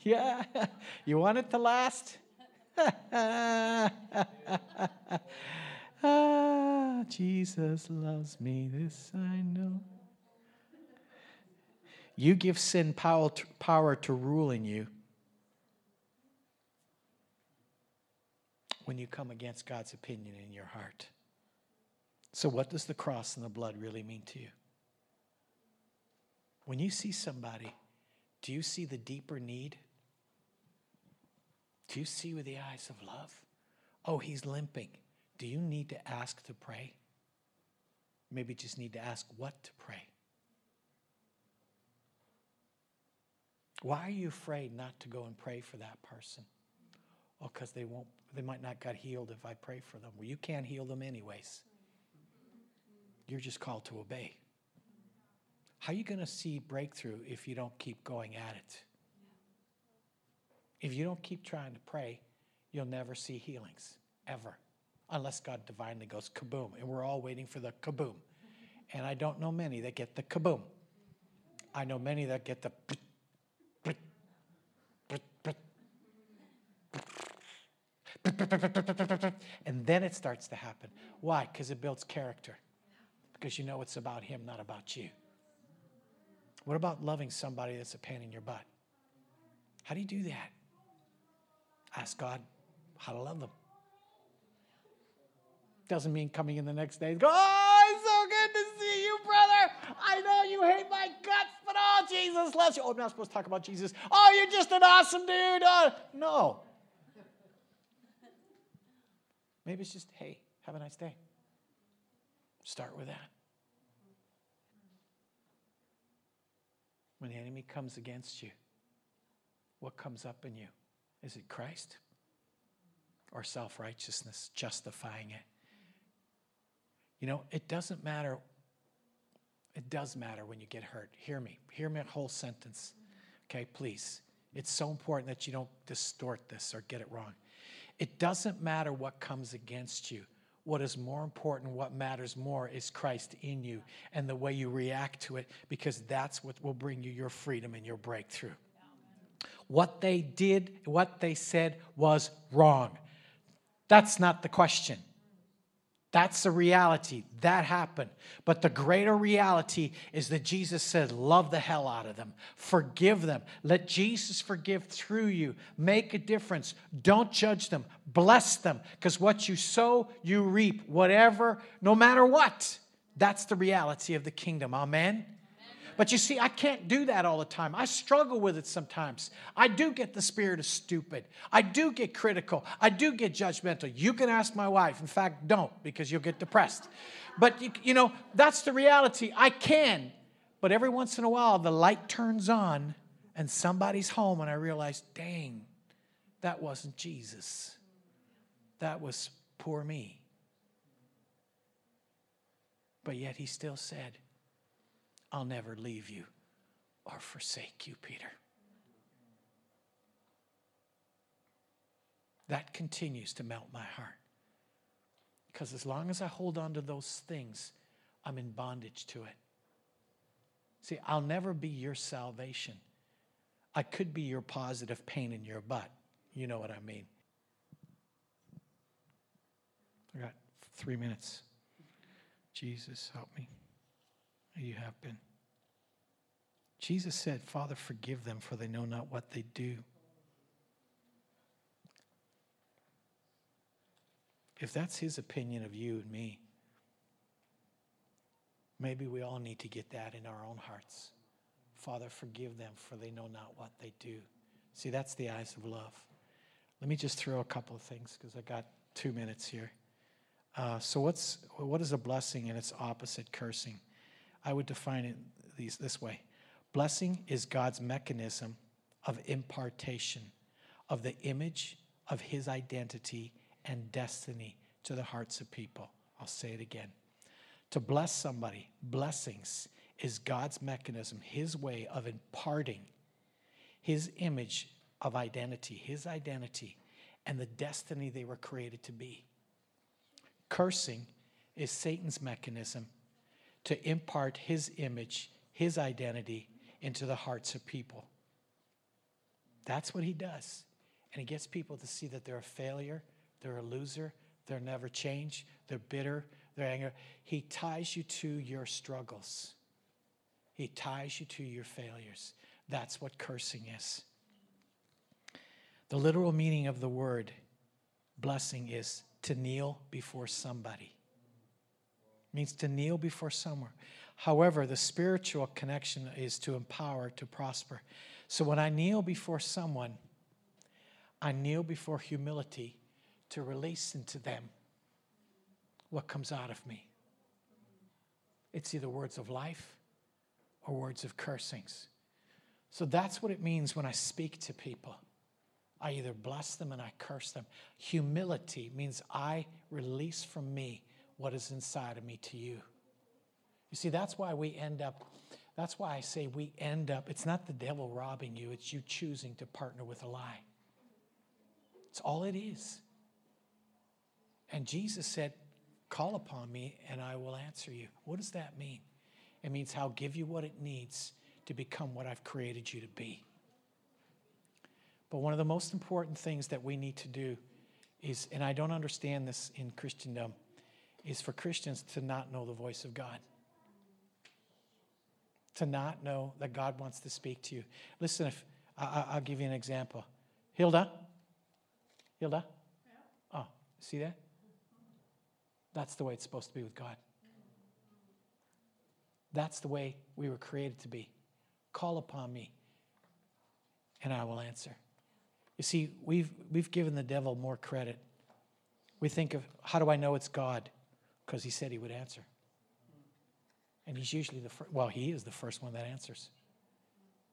S1: Yeah. You want it to last? ah, Jesus loves me, this I know. You give sin power to, power to rule in you when you come against God's opinion in your heart. So, what does the cross and the blood really mean to you? When you see somebody, do you see the deeper need? Do you see with the eyes of love? Oh, he's limping. Do you need to ask to pray? Maybe just need to ask what to pray. Why are you afraid not to go and pray for that person? Oh, because they won't, they might not get healed if I pray for them. Well, you can't heal them anyways. You're just called to obey. How are you going to see breakthrough if you don't keep going at it? If you don't keep trying to pray, you'll never see healings, ever. Unless God divinely goes kaboom. And we're all waiting for the kaboom. And I don't know many that get the kaboom. I know many that get the and then it starts to happen. Why? Because it builds character. Because you know it's about Him, not about you. What about loving somebody that's a pain in your butt? How do you do that? Ask God how to love them. Doesn't mean coming in the next day, and go, oh, it's so good to see you, brother. I know you hate my guts, but oh, Jesus loves you. Oh, I'm not supposed to talk about Jesus. Oh, you're just an awesome dude. Oh, no. Maybe it's just, hey, have a nice day. Start with that. When the enemy comes against you, what comes up in you? Is it Christ or self righteousness justifying it? You know, it doesn't matter. It does matter when you get hurt. Hear me. Hear me a whole sentence. Okay, please. It's so important that you don't distort this or get it wrong. It doesn't matter what comes against you. What is more important, what matters more, is Christ in you and the way you react to it, because that's what will bring you your freedom and your breakthrough. What they did, what they said was wrong. That's not the question. That's the reality. That happened. But the greater reality is that Jesus said, Love the hell out of them, forgive them. Let Jesus forgive through you. Make a difference. Don't judge them, bless them, because what you sow, you reap, whatever, no matter what. That's the reality of the kingdom. Amen. But you see, I can't do that all the time. I struggle with it sometimes. I do get the spirit of stupid. I do get critical. I do get judgmental. You can ask my wife. In fact, don't because you'll get depressed. But, you, you know, that's the reality. I can. But every once in a while, the light turns on and somebody's home, and I realize, dang, that wasn't Jesus. That was poor me. But yet he still said, I'll never leave you or forsake you, Peter. That continues to melt my heart. Because as long as I hold on to those things, I'm in bondage to it. See, I'll never be your salvation. I could be your positive pain in your butt. You know what I mean. I got three minutes. Jesus, help me. You have been. Jesus said, Father, forgive them, for they know not what they do. If that's his opinion of you and me, maybe we all need to get that in our own hearts. Father, forgive them, for they know not what they do. See, that's the eyes of love. Let me just throw a couple of things because I got two minutes here. Uh, so, what's what is a blessing and its opposite? Cursing. I would define it these, this way Blessing is God's mechanism of impartation of the image of his identity and destiny to the hearts of people. I'll say it again. To bless somebody, blessings is God's mechanism, his way of imparting his image of identity, his identity, and the destiny they were created to be. Cursing is Satan's mechanism to impart his image, his identity, into the hearts of people. That's what he does. And he gets people to see that they're a failure, they're a loser, they'll never change, they're bitter, they're angry. He ties you to your struggles, he ties you to your failures. That's what cursing is. The literal meaning of the word blessing is to kneel before somebody. It means to kneel before someone. However, the spiritual connection is to empower, to prosper. So when I kneel before someone, I kneel before humility to release into them what comes out of me. It's either words of life or words of cursings. So that's what it means when I speak to people. I either bless them and I curse them. Humility means I release from me what is inside of me to you. You see, that's why we end up, that's why I say we end up, it's not the devil robbing you, it's you choosing to partner with a lie. It's all it is. And Jesus said, Call upon me and I will answer you. What does that mean? It means I'll give you what it needs to become what I've created you to be. But one of the most important things that we need to do is, and I don't understand this in Christendom, is for Christians to not know the voice of God. To not know that God wants to speak to you. Listen, if I, will give you an example. Hilda? Hilda? Oh, see that? That's the way it's supposed to be with God. That's the way we were created to be. Call upon me, and I will answer. You see, we've, we've given the devil more credit. We think of how do I know it's God? Because he said he would answer. And he's usually the first, well, he is the first one that answers.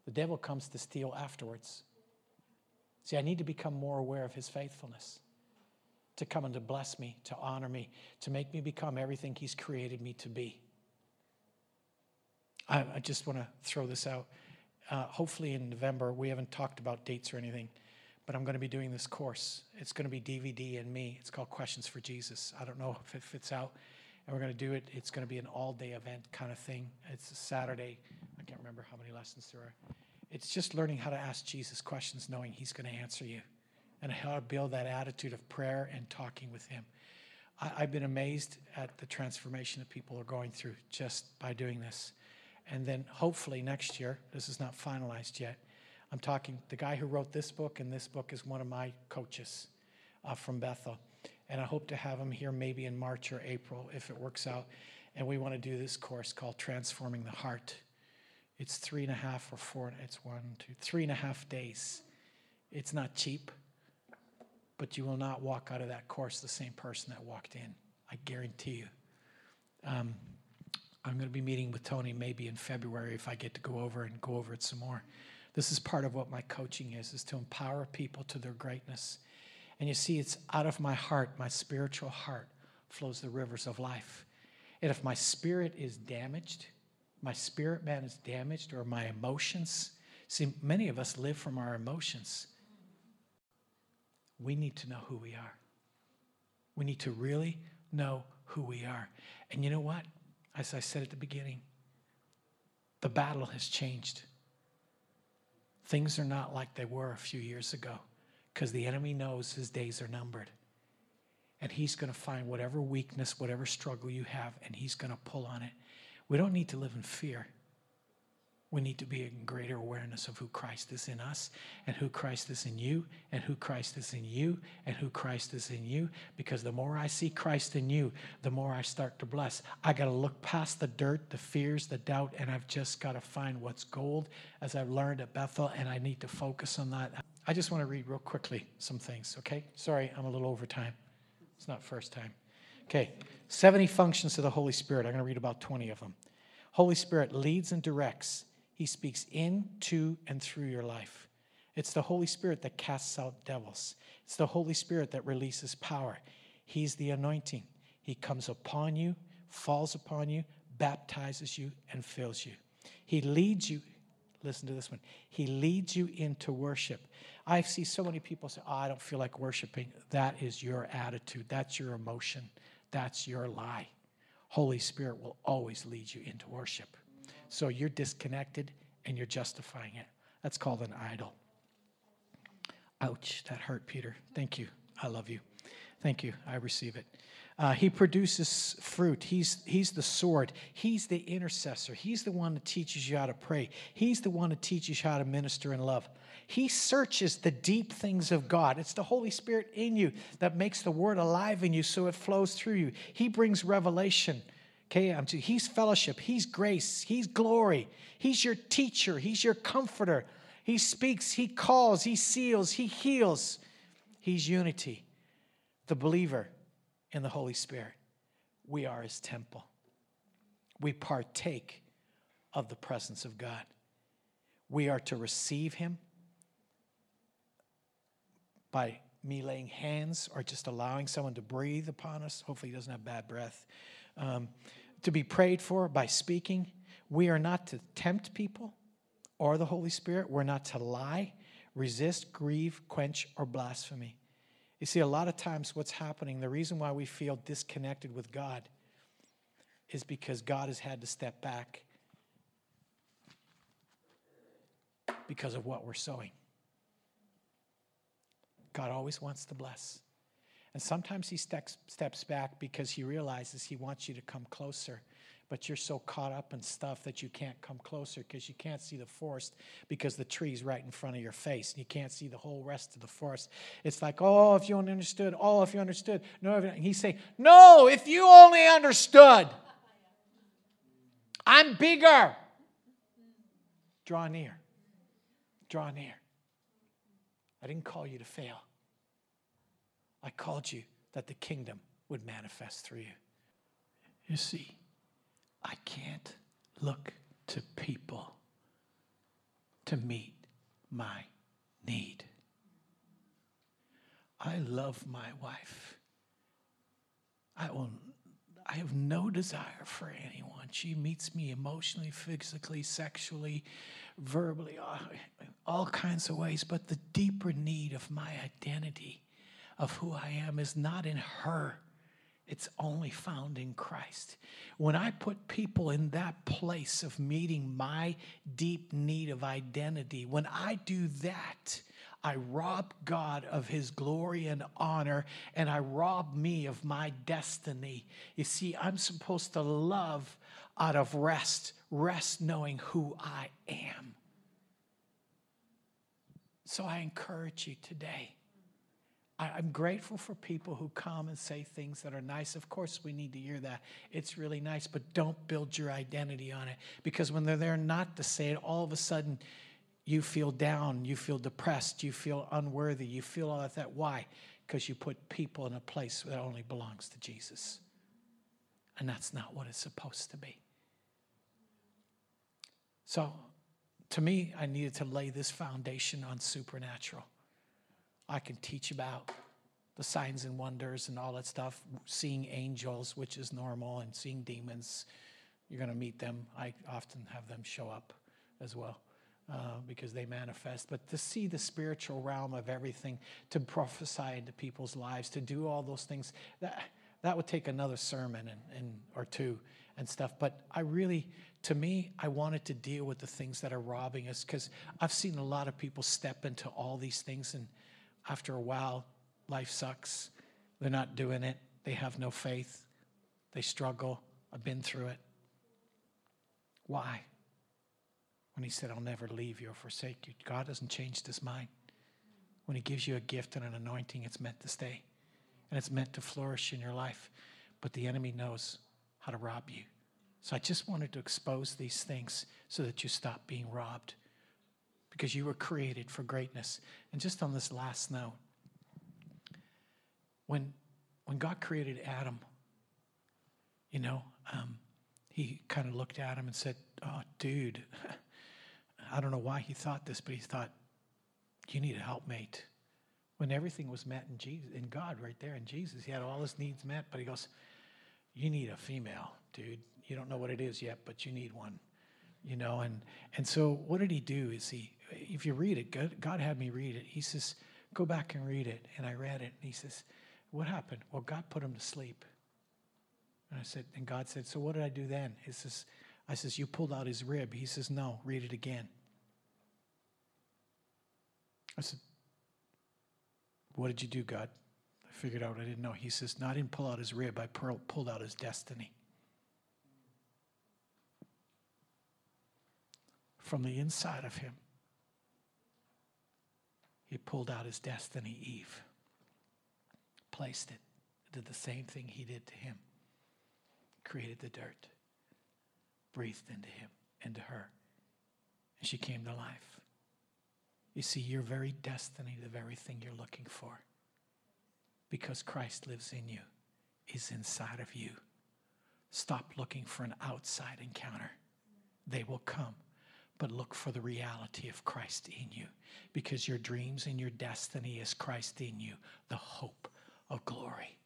S1: The devil comes to steal afterwards. See, I need to become more aware of his faithfulness, to come and to bless me, to honor me, to make me become everything he's created me to be. I, I just want to throw this out. Uh, hopefully in November, we haven't talked about dates or anything but I'm going to be doing this course. It's going to be DVD and me. It's called Questions for Jesus. I don't know if it fits out. And we're going to do it. It's going to be an all day event kind of thing. It's a Saturday. I can't remember how many lessons there are. It's just learning how to ask Jesus questions, knowing He's going to answer you, and how to build that attitude of prayer and talking with Him. I, I've been amazed at the transformation that people are going through just by doing this. And then hopefully next year, this is not finalized yet I'm talking, the guy who wrote this book and this book is one of my coaches uh, from Bethel. And I hope to have him here maybe in March or April if it works out. And we want to do this course called Transforming the Heart. It's three and a half or four, it's one, two, three and a half days. It's not cheap, but you will not walk out of that course the same person that walked in. I guarantee you. Um, I'm going to be meeting with Tony maybe in February if I get to go over and go over it some more. This is part of what my coaching is, is to empower people to their greatness. And you see, it's out of my heart, my spiritual heart, flows the rivers of life. And if my spirit is damaged, my spirit man is damaged, or my emotions, see, many of us live from our emotions. We need to know who we are. We need to really know who we are. And you know what? As I said at the beginning, the battle has changed. Things are not like they were a few years ago because the enemy knows his days are numbered. And he's going to find whatever weakness, whatever struggle you have, and he's going to pull on it. We don't need to live in fear we need to be in greater awareness of who Christ is in us and who Christ is in you and who Christ is in you and who Christ is in you. Because the more I see Christ in you, the more I start to bless. I got to look past the dirt, the fears, the doubt, and I've just got to find what's gold as I've learned at Bethel, and I need to focus on that. I just want to read real quickly some things, okay? Sorry, I'm a little over time. It's not first time. Okay, 70 functions of the Holy Spirit. I'm going to read about 20 of them. Holy Spirit leads and directs he speaks in, to, and through your life. It's the Holy Spirit that casts out devils. It's the Holy Spirit that releases power. He's the anointing. He comes upon you, falls upon you, baptizes you, and fills you. He leads you. Listen to this one. He leads you into worship. I see so many people say, Oh, I don't feel like worshiping. That is your attitude. That's your emotion. That's your lie. Holy Spirit will always lead you into worship. So you're disconnected and you're justifying it. That's called an idol. Ouch, that hurt, Peter. Thank you. I love you. Thank you. I receive it. Uh, he produces fruit. He's, he's the sword. He's the intercessor. He's the one that teaches you how to pray. He's the one that teaches you how to minister in love. He searches the deep things of God. It's the Holy Spirit in you that makes the word alive in you so it flows through you. He brings revelation. Okay, I'm. he's fellowship, he's grace, he's glory, he's your teacher, he's your comforter. He speaks, he calls, he seals, he heals. He's unity. The believer in the Holy Spirit. We are his temple. We partake of the presence of God. We are to receive him by me laying hands or just allowing someone to breathe upon us. Hopefully, he doesn't have bad breath. Um, to be prayed for by speaking. We are not to tempt people or the Holy Spirit. We're not to lie, resist, grieve, quench, or blasphemy. You see, a lot of times what's happening, the reason why we feel disconnected with God is because God has had to step back because of what we're sowing. God always wants to bless. And sometimes he steps, steps back because he realizes he wants you to come closer. But you're so caught up in stuff that you can't come closer because you can't see the forest because the tree's right in front of your face and you can't see the whole rest of the forest. It's like, oh, if you only understood, oh, if you understood. No, he's saying, no, if you only understood. I'm bigger. Draw near. Draw near. I didn't call you to fail. I called you that the kingdom would manifest through you. You see, I can't look to people to meet my need. I love my wife. I will I have no desire for anyone. She meets me emotionally, physically, sexually, verbally, all, all kinds of ways. But the deeper need of my identity, of who I am, is not in her. It's only found in Christ. When I put people in that place of meeting my deep need of identity, when I do that, I rob God of his glory and honor, and I rob me of my destiny. You see, I'm supposed to love out of rest, rest knowing who I am. So I encourage you today. I'm grateful for people who come and say things that are nice. Of course, we need to hear that. It's really nice, but don't build your identity on it. Because when they're there not to say it, all of a sudden you feel down, you feel depressed, you feel unworthy, you feel all of that. Why? Because you put people in a place that only belongs to Jesus. And that's not what it's supposed to be. So, to me, I needed to lay this foundation on supernatural. I can teach about the signs and wonders and all that stuff, seeing angels, which is normal, and seeing demons. You're going to meet them. I often have them show up as well uh, because they manifest, but to see the spiritual realm of everything, to prophesy into people's lives, to do all those things, that, that would take another sermon and, and or two and stuff. But I really, to me, I wanted to deal with the things that are robbing us because I've seen a lot of people step into all these things, and after a while, life sucks. They're not doing it. They have no faith. They struggle. I've been through it. Why? when he said, I'll never leave you or forsake you. God hasn't changed his mind. When he gives you a gift and an anointing, it's meant to stay and it's meant to flourish in your life. But the enemy knows how to rob you. So I just wanted to expose these things so that you stop being robbed because you were created for greatness. And just on this last note, when, when God created Adam, you know, um, he kind of looked at him and said, Oh, dude, I don't know why he thought this, but he thought, you need a helpmate. When everything was met in Jesus, in God, right there in Jesus, he had all his needs met, but he goes, You need a female, dude. You don't know what it is yet, but you need one. You know, and and so what did he do? Is he if you read it, God, God had me read it. He says, Go back and read it. And I read it, and he says, What happened? Well, God put him to sleep. And I said, and God said, So what did I do then? He says, I says, You pulled out his rib. He says, No, read it again. I said, What did you do, God? I figured out I didn't know. He says, No, I didn't pull out his rib, I pulled out his destiny. From the inside of him, he pulled out his destiny, Eve, placed it, did the same thing he did to him, created the dirt, breathed into him, into her, and she came to life. You see, your very destiny, the very thing you're looking for, because Christ lives in you, is inside of you. Stop looking for an outside encounter. They will come, but look for the reality of Christ in you because your dreams and your destiny is Christ in you, the hope of glory.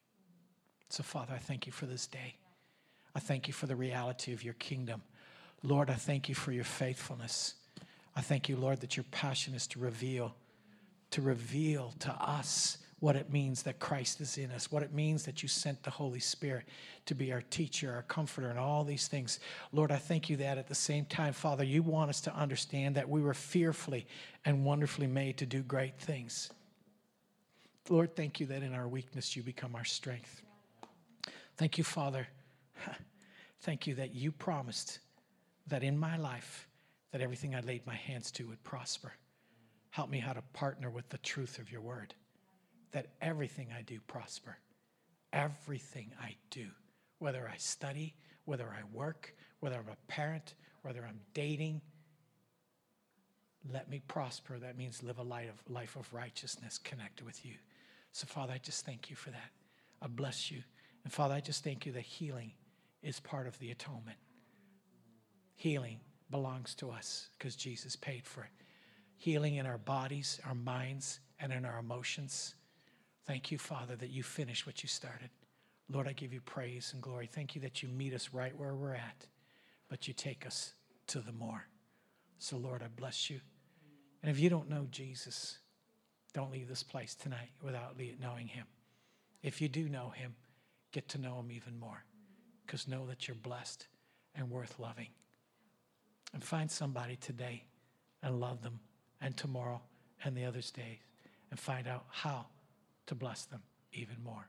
S1: So, Father, I thank you for this day. I thank you for the reality of your kingdom. Lord, I thank you for your faithfulness. I thank you, Lord, that your passion is to reveal, to reveal to us what it means that Christ is in us, what it means that you sent the Holy Spirit to be our teacher, our comforter, and all these things. Lord, I thank you that at the same time, Father, you want us to understand that we were fearfully and wonderfully made to do great things. Lord, thank you that in our weakness you become our strength. Thank you, Father. Thank you that you promised that in my life that everything I laid my hands to would prosper. Help me how to partner with the truth of your word. That everything I do prosper. Everything I do, whether I study, whether I work, whether I'm a parent, whether I'm dating, let me prosper. That means live a life of, life of righteousness connected with you. So, Father, I just thank you for that. I bless you. And, Father, I just thank you that healing is part of the atonement. Healing belongs to us because Jesus paid for it. Healing in our bodies, our minds, and in our emotions. Thank you, Father, that you finished what you started. Lord, I give you praise and glory. Thank you that you meet us right where we're at, but you take us to the more. So, Lord, I bless you. And if you don't know Jesus, don't leave this place tonight without knowing him. If you do know him, get to know him even more because know that you're blessed and worth loving. And find somebody today and love them, and tomorrow and the other days, and find out how to bless them even more.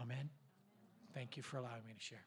S1: Amen. Thank you for allowing me to share.